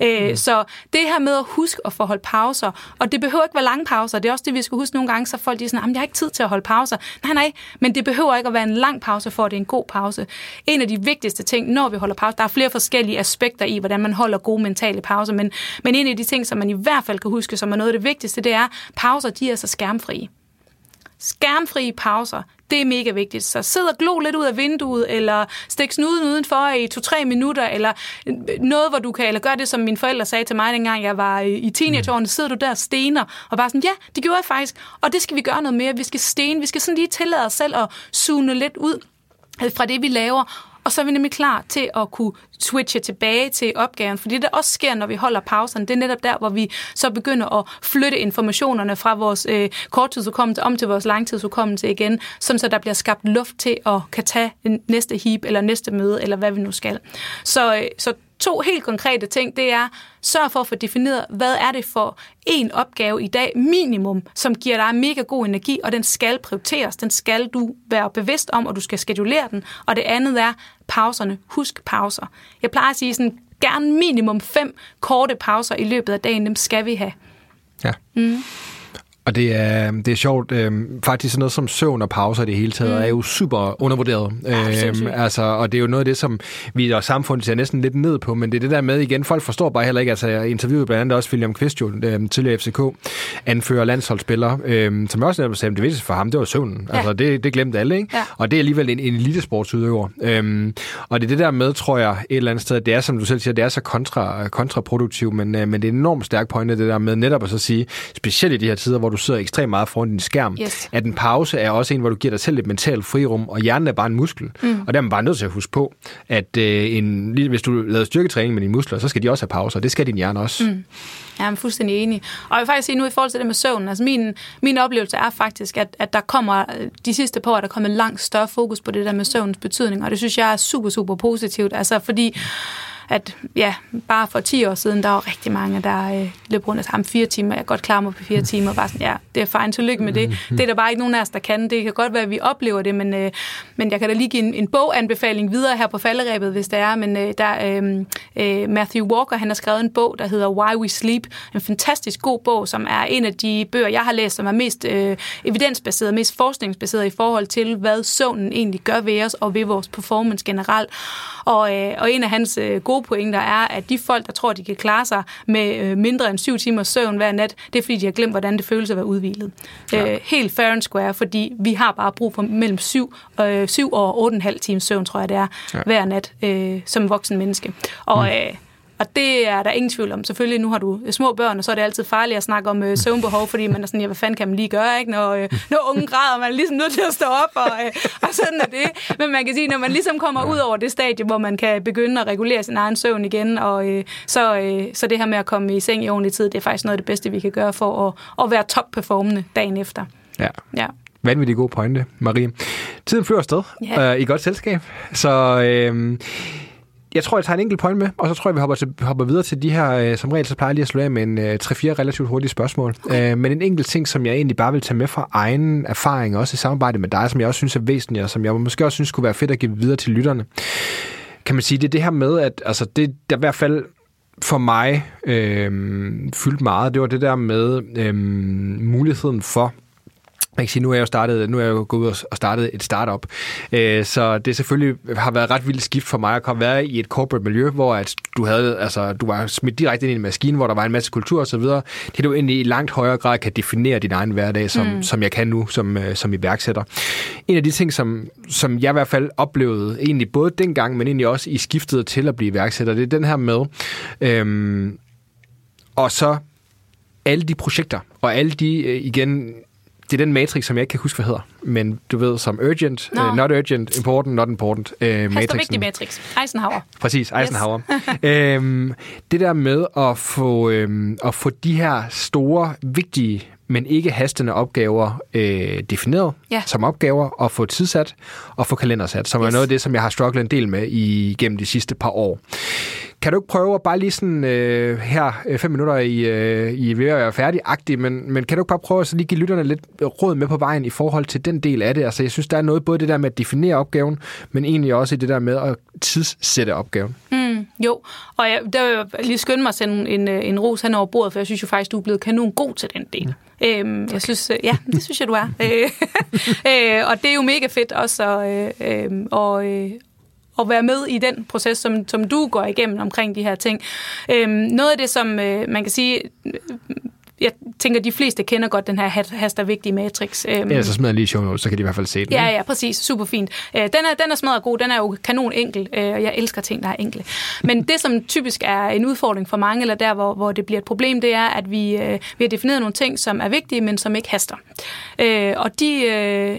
Øh, Så det her med at huske at få holdt pauser, og det behøver ikke være lange pauser, det er også det, vi skal huske nogle gange, så folk de er sådan, "Jamen, jeg har ikke tid til at holde pauser. Nej, nej, men det behøver ikke at være en lang pause, for at det er en god pause. En af de vigtigste ting, når vi holder pause, der er flere forskellige aspekter i, hvordan man holder gode mentale pauser, men, men en af de ting, som man i hvert fald kan huske, som er noget af det vigtigste, det er, pauser, de er så skærmfrie skærmfrie pauser, det er mega vigtigt. Så sid og glo lidt ud af vinduet, eller stik snuden udenfor i to-tre minutter, eller noget, hvor du kan, eller gør det, som mine forældre sagde til mig, dengang jeg var i teenageårene, sidder du der og stener, og bare sådan, ja, det gjorde jeg faktisk, og det skal vi gøre noget mere. Vi skal stene, vi skal sådan lige tillade os selv at zone lidt ud fra det, vi laver, og så er vi nemlig klar til at kunne switche tilbage til opgaven. Fordi det der også sker, når vi holder pauserne, det er netop der, hvor vi så begynder at flytte informationerne fra vores øh, korttidsudkommelse om til vores langtidsudkommelse igen, sådan så der bliver skabt luft til at kan tage en næste heap eller næste møde, eller hvad vi nu skal. Så, øh, så to helt konkrete ting, det er, sørg for at få defineret, hvad er det for en opgave i dag, minimum, som giver dig mega god energi, og den skal prioriteres, den skal du være bevidst om, og du skal skedulere den. Og det andet er pauserne. Husk pauser. Jeg plejer at sige sådan, gerne minimum fem korte pauser i løbet af dagen, dem skal vi have. Ja. Mm. Og det er, det er sjovt. Øh, faktisk sådan noget som søvn og pauser i det hele taget mm. er jo super undervurderet. Ja, øh, altså, og det er jo noget af det, som vi og samfundet ser næsten lidt ned på, men det er det der med igen, folk forstår bare heller ikke, altså jeg interviewede blandt andet også William Kvist, jo, øh, tidligere FCK, anfører landsholdsspiller, øh, som også sagde, det vigtigste for ham, det var søvnen. Ja. Altså det, det glemte alle, ikke? Ja. Og det er alligevel en, en elitesportsudøver. Øh, og det er det der med, tror jeg, et eller andet sted, det er, som du selv siger, det er så kontra, kontraproduktivt, men, øh, men det er en enormt stærk pointe, det der med netop at så sige, specielt i de her tider, hvor du sidder ekstremt meget foran din skærm, Yes. at en pause er også en, hvor du giver dig selv et mentalt frirum, og hjernen er bare en muskel. Mm. Og der er man bare nødt til at huske på, at øh, en, lige, hvis du laver styrketræning med dine muskler, så skal de også have pauser, det skal din hjerne også. Mm. Ja, jeg er fuldstændig enig. Og jeg vil faktisk sige nu i forhold til det med søvn, altså min, min oplevelse er faktisk, at, at der kommer de sidste par år, der er kommet langt større fokus på det der med søvnens betydning, og det synes jeg er super, super positivt. Altså fordi at ja, bare for 10 år siden, der var rigtig mange, der øh, løb rundt og sagde, fire timer, jeg kan godt klare mig på fire timer. Bare sådan, ja, det er fint, tillykke med det. Det er der bare ikke nogen af os, der kan. Det kan godt være, at vi oplever det, men, øh, men jeg kan da lige give en, en boganbefaling videre her på falderæbet, hvis det er. Men øh, der øh, øh, Matthew Walker, han har skrevet en bog, der hedder Why We Sleep. En fantastisk god bog, som er en af de bøger, jeg har læst, som er mest øh, evidensbaseret, mest forskningsbaseret i forhold til, hvad søvnen egentlig gør ved os og ved vores performance generelt. Og, øh, og en af hans øh, gode pointer er, at de folk, der tror, de kan klare sig med øh, mindre end syv timers søvn hver nat, det er fordi, de har glemt, hvordan det føles at være udvilet. Ja. Øh, helt fair and square, fordi vi har bare brug for mellem syv, øh, syv og 8,5 times søvn, tror jeg det er, ja. hver nat øh, som voksen menneske. Og mm. øh, og det er der ingen tvivl om. Selvfølgelig, nu har du små børn, og så er det altid farligt at snakke om øh, søvnbehov, fordi man er sådan, ja, hvad fanden kan man lige gøre, ikke? Når, øh, når unge græder, man er ligesom nødt til at stå op, og, øh, og sådan er det. Men man kan sige, når man ligesom kommer ud over det stadie, hvor man kan begynde at regulere sin egen søvn igen, og øh, så, øh, så det her med at komme i seng i ordentlig tid, det er faktisk noget af det bedste, vi kan gøre for at, at være top-performende dagen efter. Ja. Ja. Vanvittig god pointe, Marie. Tiden flyver afsted Ja. øh, i godt selskab. Så øh, jeg tror, jeg tager en enkelt point med, og så tror jeg, vi hopper, til, hopper videre til de her, øh, som regel, så plejer jeg lige at slå af med en øh, 3-4 relativt hurtige spørgsmål. Okay. Øh, men en enkelt ting, som jeg egentlig bare vil tage med fra egen erfaring, også i samarbejde med dig, som jeg også synes er væsentligt, og som jeg måske også synes kunne være fedt at give videre til lytterne. Kan man sige, det er det her med, at altså, det der i hvert fald for mig øh, fyldte meget, det var det der med øh, muligheden for man kan sige, nu er jeg jo startet, nu er jeg jo gået ud og startet et startup, øh, så det selvfølgelig har været ret vildt skift for mig at komme være i et corporate miljø, hvor at du havde, altså, du var smidt direkte ind i en maskine, hvor der var en masse kultur og så videre. Det du egentlig i langt højere grad kan definere din egen hverdag, som, mm. som jeg kan nu som, øh, som iværksætter. En af de ting, som, som jeg i hvert fald oplevede, egentlig både dengang, men egentlig også i skiftet til at blive iværksætter, det er den her med, øhm, og så alle de projekter, og alle de, øh, igen, det er den matrix, som jeg ikke kan huske, hvad hedder. Men du ved, som urgent, uh, not urgent, important, not important. Uh, Matrixen. vigtig matrix. Eisenhower. Præcis, Eisenhower. Yes. <laughs> øhm, det der med at få, øhm, at få de her store, vigtige, men ikke hastende opgaver øh, defineret Ja. som opgaver, og få tidsat og få kalendersat, som yes. er noget af det, som jeg har strugglet en del med i, gennem de sidste par år. Kan du ikke prøve at bare lige sådan øh, her øh, fem minutter i, øh, i ved at være færdig men, men kan du ikke bare prøve at så lige give lytterne lidt råd med på vejen i forhold til den del af det? Altså jeg synes, der er noget både det der med at definere opgaven, men egentlig også i det der med at tidssætte opgaven. Mm, jo, og jeg, der vil jeg lige skynde mig at sende en, øh, en ros hen over bordet, for jeg synes jo faktisk, du er blevet kanon god til den del. Øhm, jeg synes, øh, ja, det synes jeg, du er. <laughs> <laughs> Øh, og det er jo mega fedt også at, øh, øh, og, øh, at være med i den proces, som, som du går igennem omkring de her ting. Øhm, noget af det, som øh, man kan sige, øh, jeg tænker, de fleste kender godt den her haster vigtige matrix. Øhm, Ellers så smider jeg lige show notes, så kan de i hvert fald se den. Ja, ja, præcis. Super fint. Øh, den, er, den er smadret god. Den er jo kanon enkel, øh, og jeg elsker ting, der er enkle. Men <laughs> det, som typisk er en udfordring for mange, eller der, hvor, hvor det bliver et problem, det er, at vi, øh, vi har defineret nogle ting, som er vigtige, men som ikke haster. Øh, og de... Øh,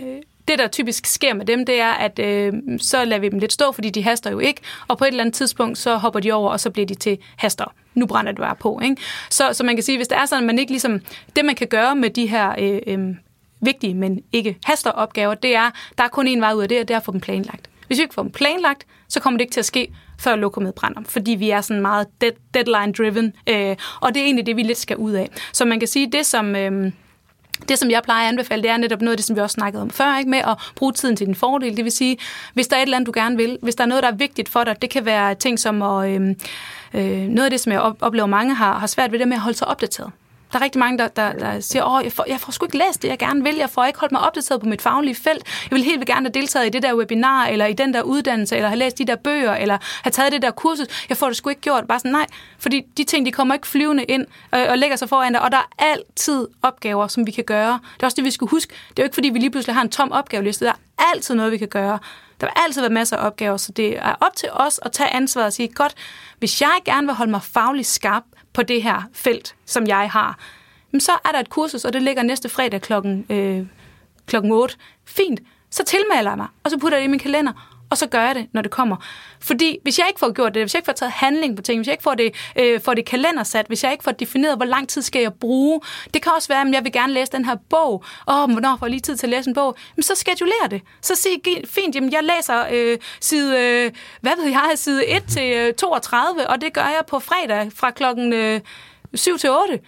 det, der typisk sker med dem, det er, at øh, så lader vi dem lidt stå, fordi de haster jo ikke, og på et eller andet tidspunkt, så hopper de over, og så bliver de til haster. Nu brænder det bare på. Ikke? Så, så man kan sige, hvis det er sådan, at man ikke ligesom... Det, man kan gøre med de her øh, øh, vigtige, men ikke haster opgaver, det er, der er kun en vej ud af det, og det er at få dem planlagt. Hvis vi ikke får dem planlagt, så kommer det ikke til at ske, før lokummet brænder, fordi vi er sådan meget dead, deadline-driven, øh, og det er egentlig det, vi lidt skal ud af. Så man kan sige, det som... Øh, det, som jeg plejer at anbefale, det er netop noget af det, som vi også snakkede om før, ikke? med at bruge tiden til din fordel. Det vil sige, hvis der er et eller andet, du gerne vil, hvis der er noget, der er vigtigt for dig, det kan være ting som at... Øh, øh, noget af det, som jeg oplever, mange har, har svært ved det med at holde sig opdateret. Der er rigtig mange, der, der, der siger, åh, jeg får, jeg får sgu ikke læst det, jeg gerne vil. Jeg får ikke holdt mig opdateret på mit faglige felt. Jeg vil helt vildt gerne have deltaget i det der webinar, eller i den der uddannelse, eller have læst de der bøger, eller have taget det der kursus. Jeg får det sgu ikke gjort. Bare sådan, nej, fordi de ting, de kommer ikke flyvende ind og, og lægger sig foran dig. Og der er altid opgaver, som vi kan gøre. Det er også det, vi skulle huske. Det er jo ikke, fordi vi lige pludselig har en tom opgaveliste. Der er altid noget, vi kan gøre. Der vil altid være masser af opgaver, så det er op til os at tage ansvaret og sige, godt, hvis jeg gerne vil holde mig fagligt skarp på det her felt, som jeg har, så er der et kursus, og det ligger næste fredag klokken, øh, klokken 8. Fint, så tilmelder jeg mig, og så putter jeg det i min kalender, og så gør jeg det, når det kommer. Fordi hvis jeg ikke får gjort det, hvis jeg ikke får taget handling på ting, hvis jeg ikke får det, øh, får det kalendersat, hvis jeg ikke får defineret, hvor lang tid skal jeg bruge, det kan også være, at jeg vil gerne læse den her bog, åh, oh, hvornår får jeg lige tid til at læse en bog, men så scheduler det. Så sig fint, jamen jeg læser øh, side, øh, hvad ved jeg, side 1 til øh, 32, og det gør jeg på fredag fra klokken øh, 7 til 8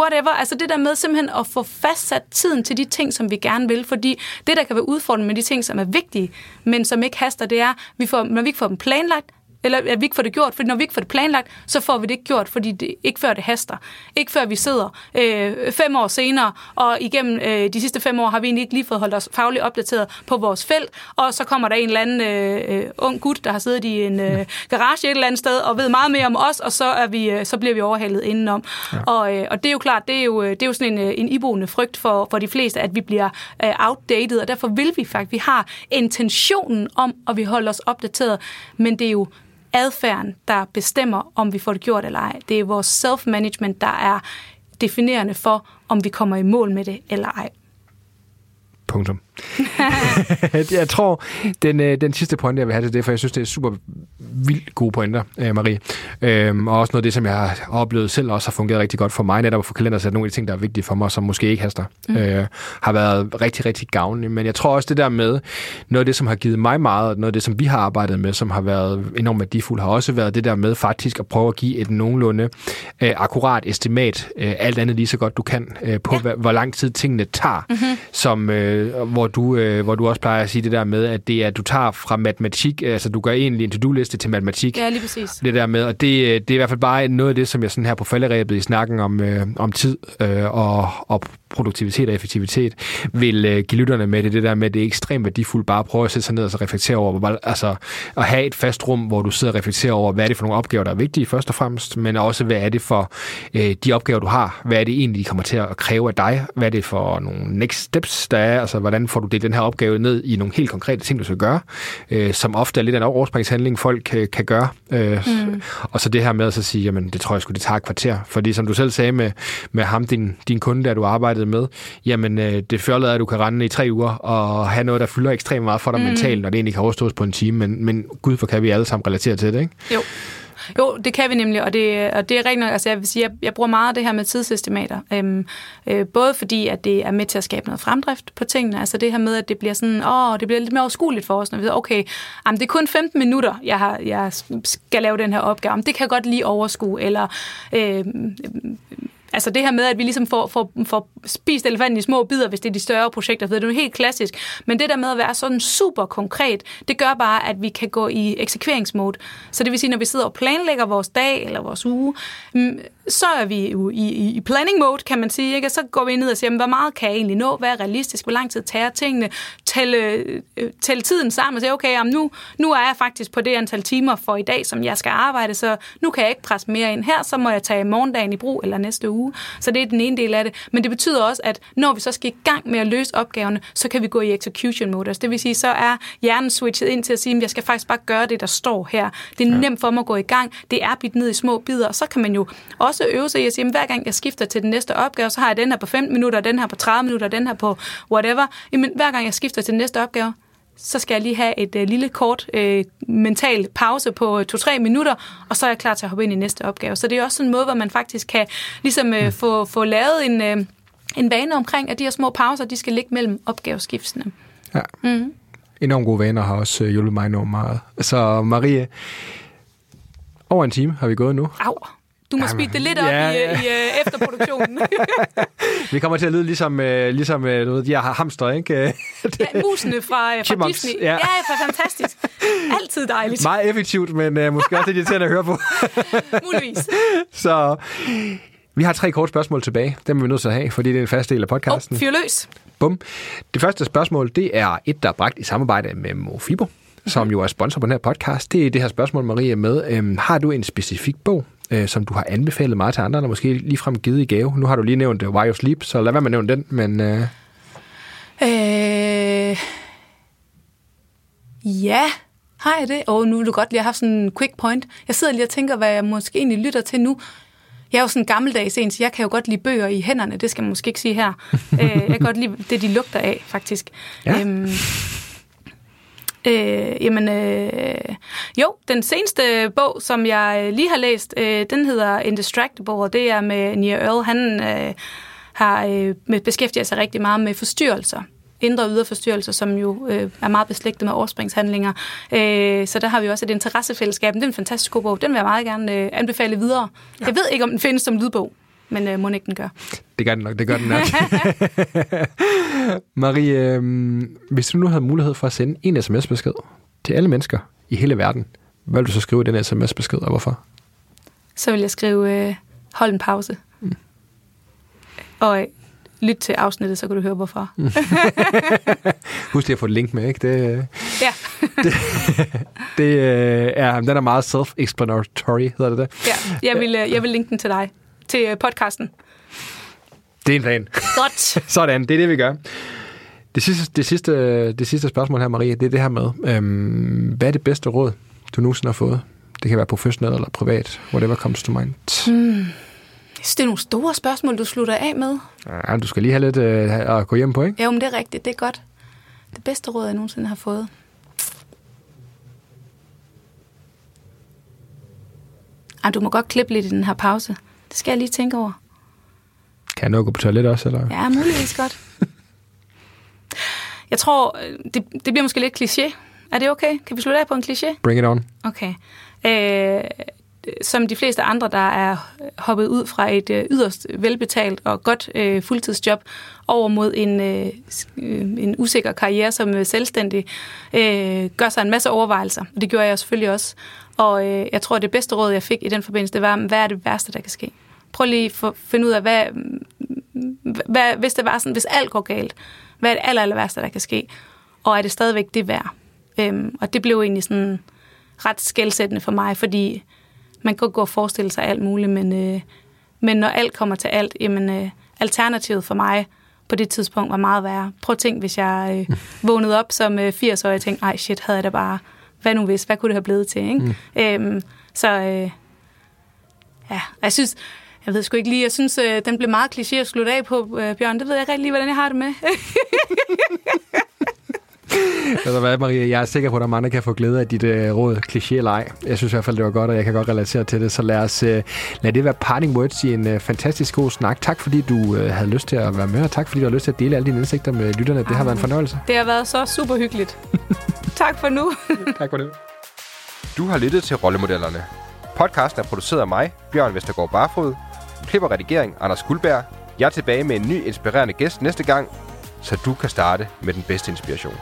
whatever. Altså det der med simpelthen at få fastsat tiden til de ting, som vi gerne vil. Fordi det, der kan være udfordrende med de ting, som er vigtige, men som ikke haster, det er, vi får, når vi ikke får dem planlagt, eller at vi ikke får det gjort, for når vi ikke får det planlagt, så får vi det ikke gjort, fordi det ikke før det haster. Ikke før vi sidder øh, fem år senere, og igennem øh, de sidste fem år har vi egentlig ikke lige fået holdt os fagligt opdateret på vores felt, og så kommer der en eller anden øh, øh, ung gut, der har siddet i en øh, garage et eller andet sted, og ved meget mere om os, og så, er vi, øh, så bliver vi overhalet indenom. Ja. Og, øh, og det er jo klart, det er jo, øh, det er jo sådan en, øh, en iboende frygt for, for de fleste, at vi bliver øh, outdated, og derfor vil vi faktisk, vi har intentionen om, at vi holder os opdateret, men det er jo adfærden, der bestemmer, om vi får det gjort eller ej. Det er vores self-management, der er definerende for, om vi kommer i mål med det eller ej. Punktum. <laughs> jeg tror, den, øh, den sidste pointe, jeg vil have til det, for jeg synes, det er super vildt gode pointer, øh, Marie. Øhm, og også noget af det, som jeg har oplevet selv, også har fungeret rigtig godt for mig, netop at få kalender sat nogle af de ting, der er vigtige for mig, som måske ikke haster, mm. øh, har været rigtig, rigtig gavnligt. Men jeg tror også, det der med, noget af det, som har givet mig meget, og noget af det, som vi har arbejdet med, som har været enormt værdifuldt, har også været det der med faktisk at prøve at give et nogenlunde øh, akkurat estimat, øh, alt andet lige så godt du kan, øh, på ja. hvor lang tid tingene tager, mm-hmm. som, øh, hvor, du, øh, hvor du også plejer at sige det der med, at det er, at du tager fra matematik, altså du gør egentlig en to-do-liste til matematik. Ja, lige præcis. Det der med, og det, det er i hvert fald bare noget af det, som jeg sådan her på falderæbet i snakken om, øh, om tid øh, og, og produktivitet og effektivitet, vil øh, give lytterne med det, det der med, at det er ekstremt værdifuldt bare at prøve at sætte sig ned og så reflektere over, hvor, altså at have et fast rum, hvor du sidder og reflekterer over, hvad er det for nogle opgaver, der er vigtige først og fremmest, men også, hvad er det for øh, de opgaver, du har, hvad er det egentlig, de kommer til at kræve af dig, hvad er det for nogle next steps, der er, altså hvordan får du delt den her opgave ned i nogle helt konkrete ting, du skal gøre, øh, som ofte er lidt af en overspringshandling, folk kan, kan gøre, øh, mm. og så det her med at så sige, jamen det tror jeg skulle det tager et kvarter, fordi som du selv sagde med, med ham, din, din kunde, der du arbejdede med, jamen øh, det føler at du kan rende i tre uger og have noget, der fylder ekstremt meget for dig mm. mentalt, når det egentlig kan overstås på en time, men, men gud, for kan vi alle sammen relatere til det, ikke? Jo. Jo, det kan vi nemlig, og det, og det er nok, altså jeg vil sige, jeg, jeg bruger meget af det her med tidsestimater, øhm, øh, både fordi, at det er med til at skabe noget fremdrift på tingene, altså det her med, at det bliver sådan, åh, det bliver lidt mere overskueligt for os, når vi siger, okay, jamen, det er kun 15 minutter, jeg, har, jeg skal lave den her opgave, jamen, det kan jeg godt lige overskue, eller øh, Altså det her med, at vi ligesom får, får, får spist elefanten i små bidder, hvis det er de større projekter, det er jo helt klassisk. Men det der med at være sådan super konkret, det gør bare, at vi kan gå i eksekveringsmode. Så det vil sige, når vi sidder og planlægger vores dag eller vores uge, mm, så er vi jo i, i, i planning mode, kan man sige. Ikke? Og så går vi ned og siger, hvor meget kan jeg egentlig nå? Hvad er realistisk? Hvor lang tid tager tingene? Tælle, øh, tælle tiden sammen og sige, okay, jamen nu, nu er jeg faktisk på det antal timer for i dag, som jeg skal arbejde, så nu kan jeg ikke presse mere ind her, så må jeg tage morgendagen i brug eller næste uge. Så det er den ene del af det. Men det betyder også, at når vi så skal i gang med at løse opgaverne, så kan vi gå i execution mode. Altså, det vil sige, så er hjernen switchet ind til at sige, at jeg skal faktisk bare gøre det, der står her. Det er ja. nemt for mig at gå i gang. Det er bidt ned i små bidder. Og så kan man jo også øve sig i at sige, at hver gang jeg skifter til den næste opgave, så har jeg den her på 15 minutter, den her på 30 minutter, den her på whatever. Jamen, hver gang jeg skifter til den næste opgave, så skal jeg lige have et øh, lille kort øh, mental pause på 2-3 minutter, og så er jeg klar til at hoppe ind i næste opgave. Så det er også sådan en måde, hvor man faktisk kan ligesom øh, få, få lavet en, øh, en vane omkring, at de her små pauser, de skal ligge mellem opgaveskiftene. Ja. Mm. Enormt gode vaner har også øh, hjulpet mig enormt meget. Så Marie, over en time har vi gået nu. Au. Du må speede det lidt op ja, ja. i, i uh, efterproduktionen. <laughs> vi kommer til at lyde ligesom, uh, ligesom uh, du ved, de har hamster, ikke? ja, <laughs> musene fra, uh, fra Disney. Ja. ja, for fantastisk. Altid dejligt. Meget effektivt, men uh, måske også lidt irriterende at høre på. <laughs> Muligvis. Så Vi har tre korte spørgsmål tilbage. Dem er vi nødt til at have, fordi det er en fast del af podcasten. oh, fyr løs. Bum. Det første spørgsmål, det er et, der er bragt i samarbejde med Mofibo, som jo er sponsor på den her podcast. Det er det her spørgsmål, Marie med. Øhm, har du en specifik bog, øh, som du har anbefalet meget til andre, eller måske ligefrem givet i gave? Nu har du lige nævnt uh, Why You Sleep, så lad være med at nævne den, men... Øh, Øh, ja, har jeg det? Og nu vil du godt lige have haft sådan en quick point. Jeg sidder lige og tænker, hvad jeg måske egentlig lytter til nu. Jeg er jo sådan en gammeldags en, så jeg kan jo godt lide bøger i hænderne. Det skal man måske ikke sige her. <laughs> øh, jeg kan godt lide det, de lugter af, faktisk. Ja. Øhm, øh, jamen, øh, jo, den seneste bog, som jeg lige har læst, øh, den hedder Indistractable, og det er med Nia Earl. Han øh, har øh, med- beskæftiget sig rigtig meget med forstyrrelser indre og ydre forstyrrelser, som jo øh, er meget beslægtet med overspringshandlinger. Øh, så der har vi også et interessefællesskab. Det er en fantastisk god bog. Den vil jeg meget gerne øh, anbefale videre. Ja. Jeg ved ikke, om den findes som lydbog, men øh, må ikke den gør. det gør den nok, det gør den nok. <laughs> Marie, øh, hvis du nu havde mulighed for at sende en sms-besked til alle mennesker i hele verden, hvad vil du så skrive i den sms-besked, og hvorfor? Så vil jeg skrive, øh, hold en pause. Mm. Og øh, lyt til afsnittet, så kan du høre, hvorfor. Mm. <laughs> Husk lige at få et link med, ikke? Det, øh, Ja. <laughs> det øh, er, den er meget self-explanatory, hedder det det? ja, jeg vil, øh, jeg vil linke den til dig, til øh, podcasten. Det er en plan. Godt. <laughs> Sådan, det er det, vi gør. Det sidste, det sidste, det sidste spørgsmål her, Marie, det er det her med, øhm, hvad er det bedste råd, du nogensinde har fået? Det kan være professionelt eller privat, whatever comes to mind. Jeg synes, det er nogle store spørgsmål, du slutter af med. Ja, du skal lige have lidt øh, at gå hjem på, ikke? Ja, men det er rigtigt. Det er godt. Det bedste råd, jeg nogensinde har fået. Ej, du må godt klippe lidt i den her pause. Det skal jeg lige tænke over. Kan jeg nå gå på toilet også, eller? Ja, muligvis <laughs> godt. Jeg tror, øh, det, det bliver måske lidt kliché. Er det okay? Kan vi slutte af på en kliché? Bring it on. Okay. Øh, som de fleste andre, der er hoppet ud fra et øh, yderst velbetalt og godt øh, fuldtidsjob over mod en, øh, øh, en usikker karriere som øh, selvstændig, øh, gør sig en masse overvejelser. Og det gjorde jeg selvfølgelig også. Og øh, jeg tror, det bedste råd, jeg fik i den forbindelse, det var, hvad er det værste, der kan ske? Prøv lige at finde ud af, hvad, hvad, hvis det var sådan, hvis alt går galt, hvad er det aller, aller værste, der kan ske? Og er det stadigvæk det værd? Øhm, og det blev egentlig sådan ret skældsættende for mig, fordi man kan gå og forestille sig alt muligt, men, øh, men når alt kommer til alt, jamen øh, alternativet for mig på det tidspunkt var meget værre. Prøv at tænke, hvis jeg øh, <laughs> vågnede op som øh, 80-årig og tænkte, ej shit, havde jeg da bare, hvad nu hvis, hvad kunne det have blevet til, ikke? Mm. Øhm, så øh, ja, jeg synes, jeg ved sgu ikke lige, jeg synes, øh, den blev meget kliché at slutte af på, øh, Bjørn. Det ved jeg ikke rigtig lige, hvordan jeg har det med. <laughs> Altså hvad, Marie, jeg er sikker på, at der er mange, der kan få glæde af dit øh, råd, kliché eller ej. Jeg synes i hvert fald, det var godt, og jeg kan godt relatere til det. Så lad os øh, lad det være parting words i en øh, fantastisk god snak. Tak fordi du øh, havde lyst til at være med, og tak fordi du har lyst til at dele alle dine indsigter med lytterne. Det har været en fornøjelse. Det har været så super hyggeligt. <laughs> tak for nu. <laughs> Tak for det. Du har lyttet til Rollemodellerne. Podcasten er produceret af mig, Bjørn Vestergaard Barfod. Klip og redigering, Anders Guldberg. Jeg er tilbage med en ny inspirerende gæst næste gang, så du kan starte med den bedste inspiration.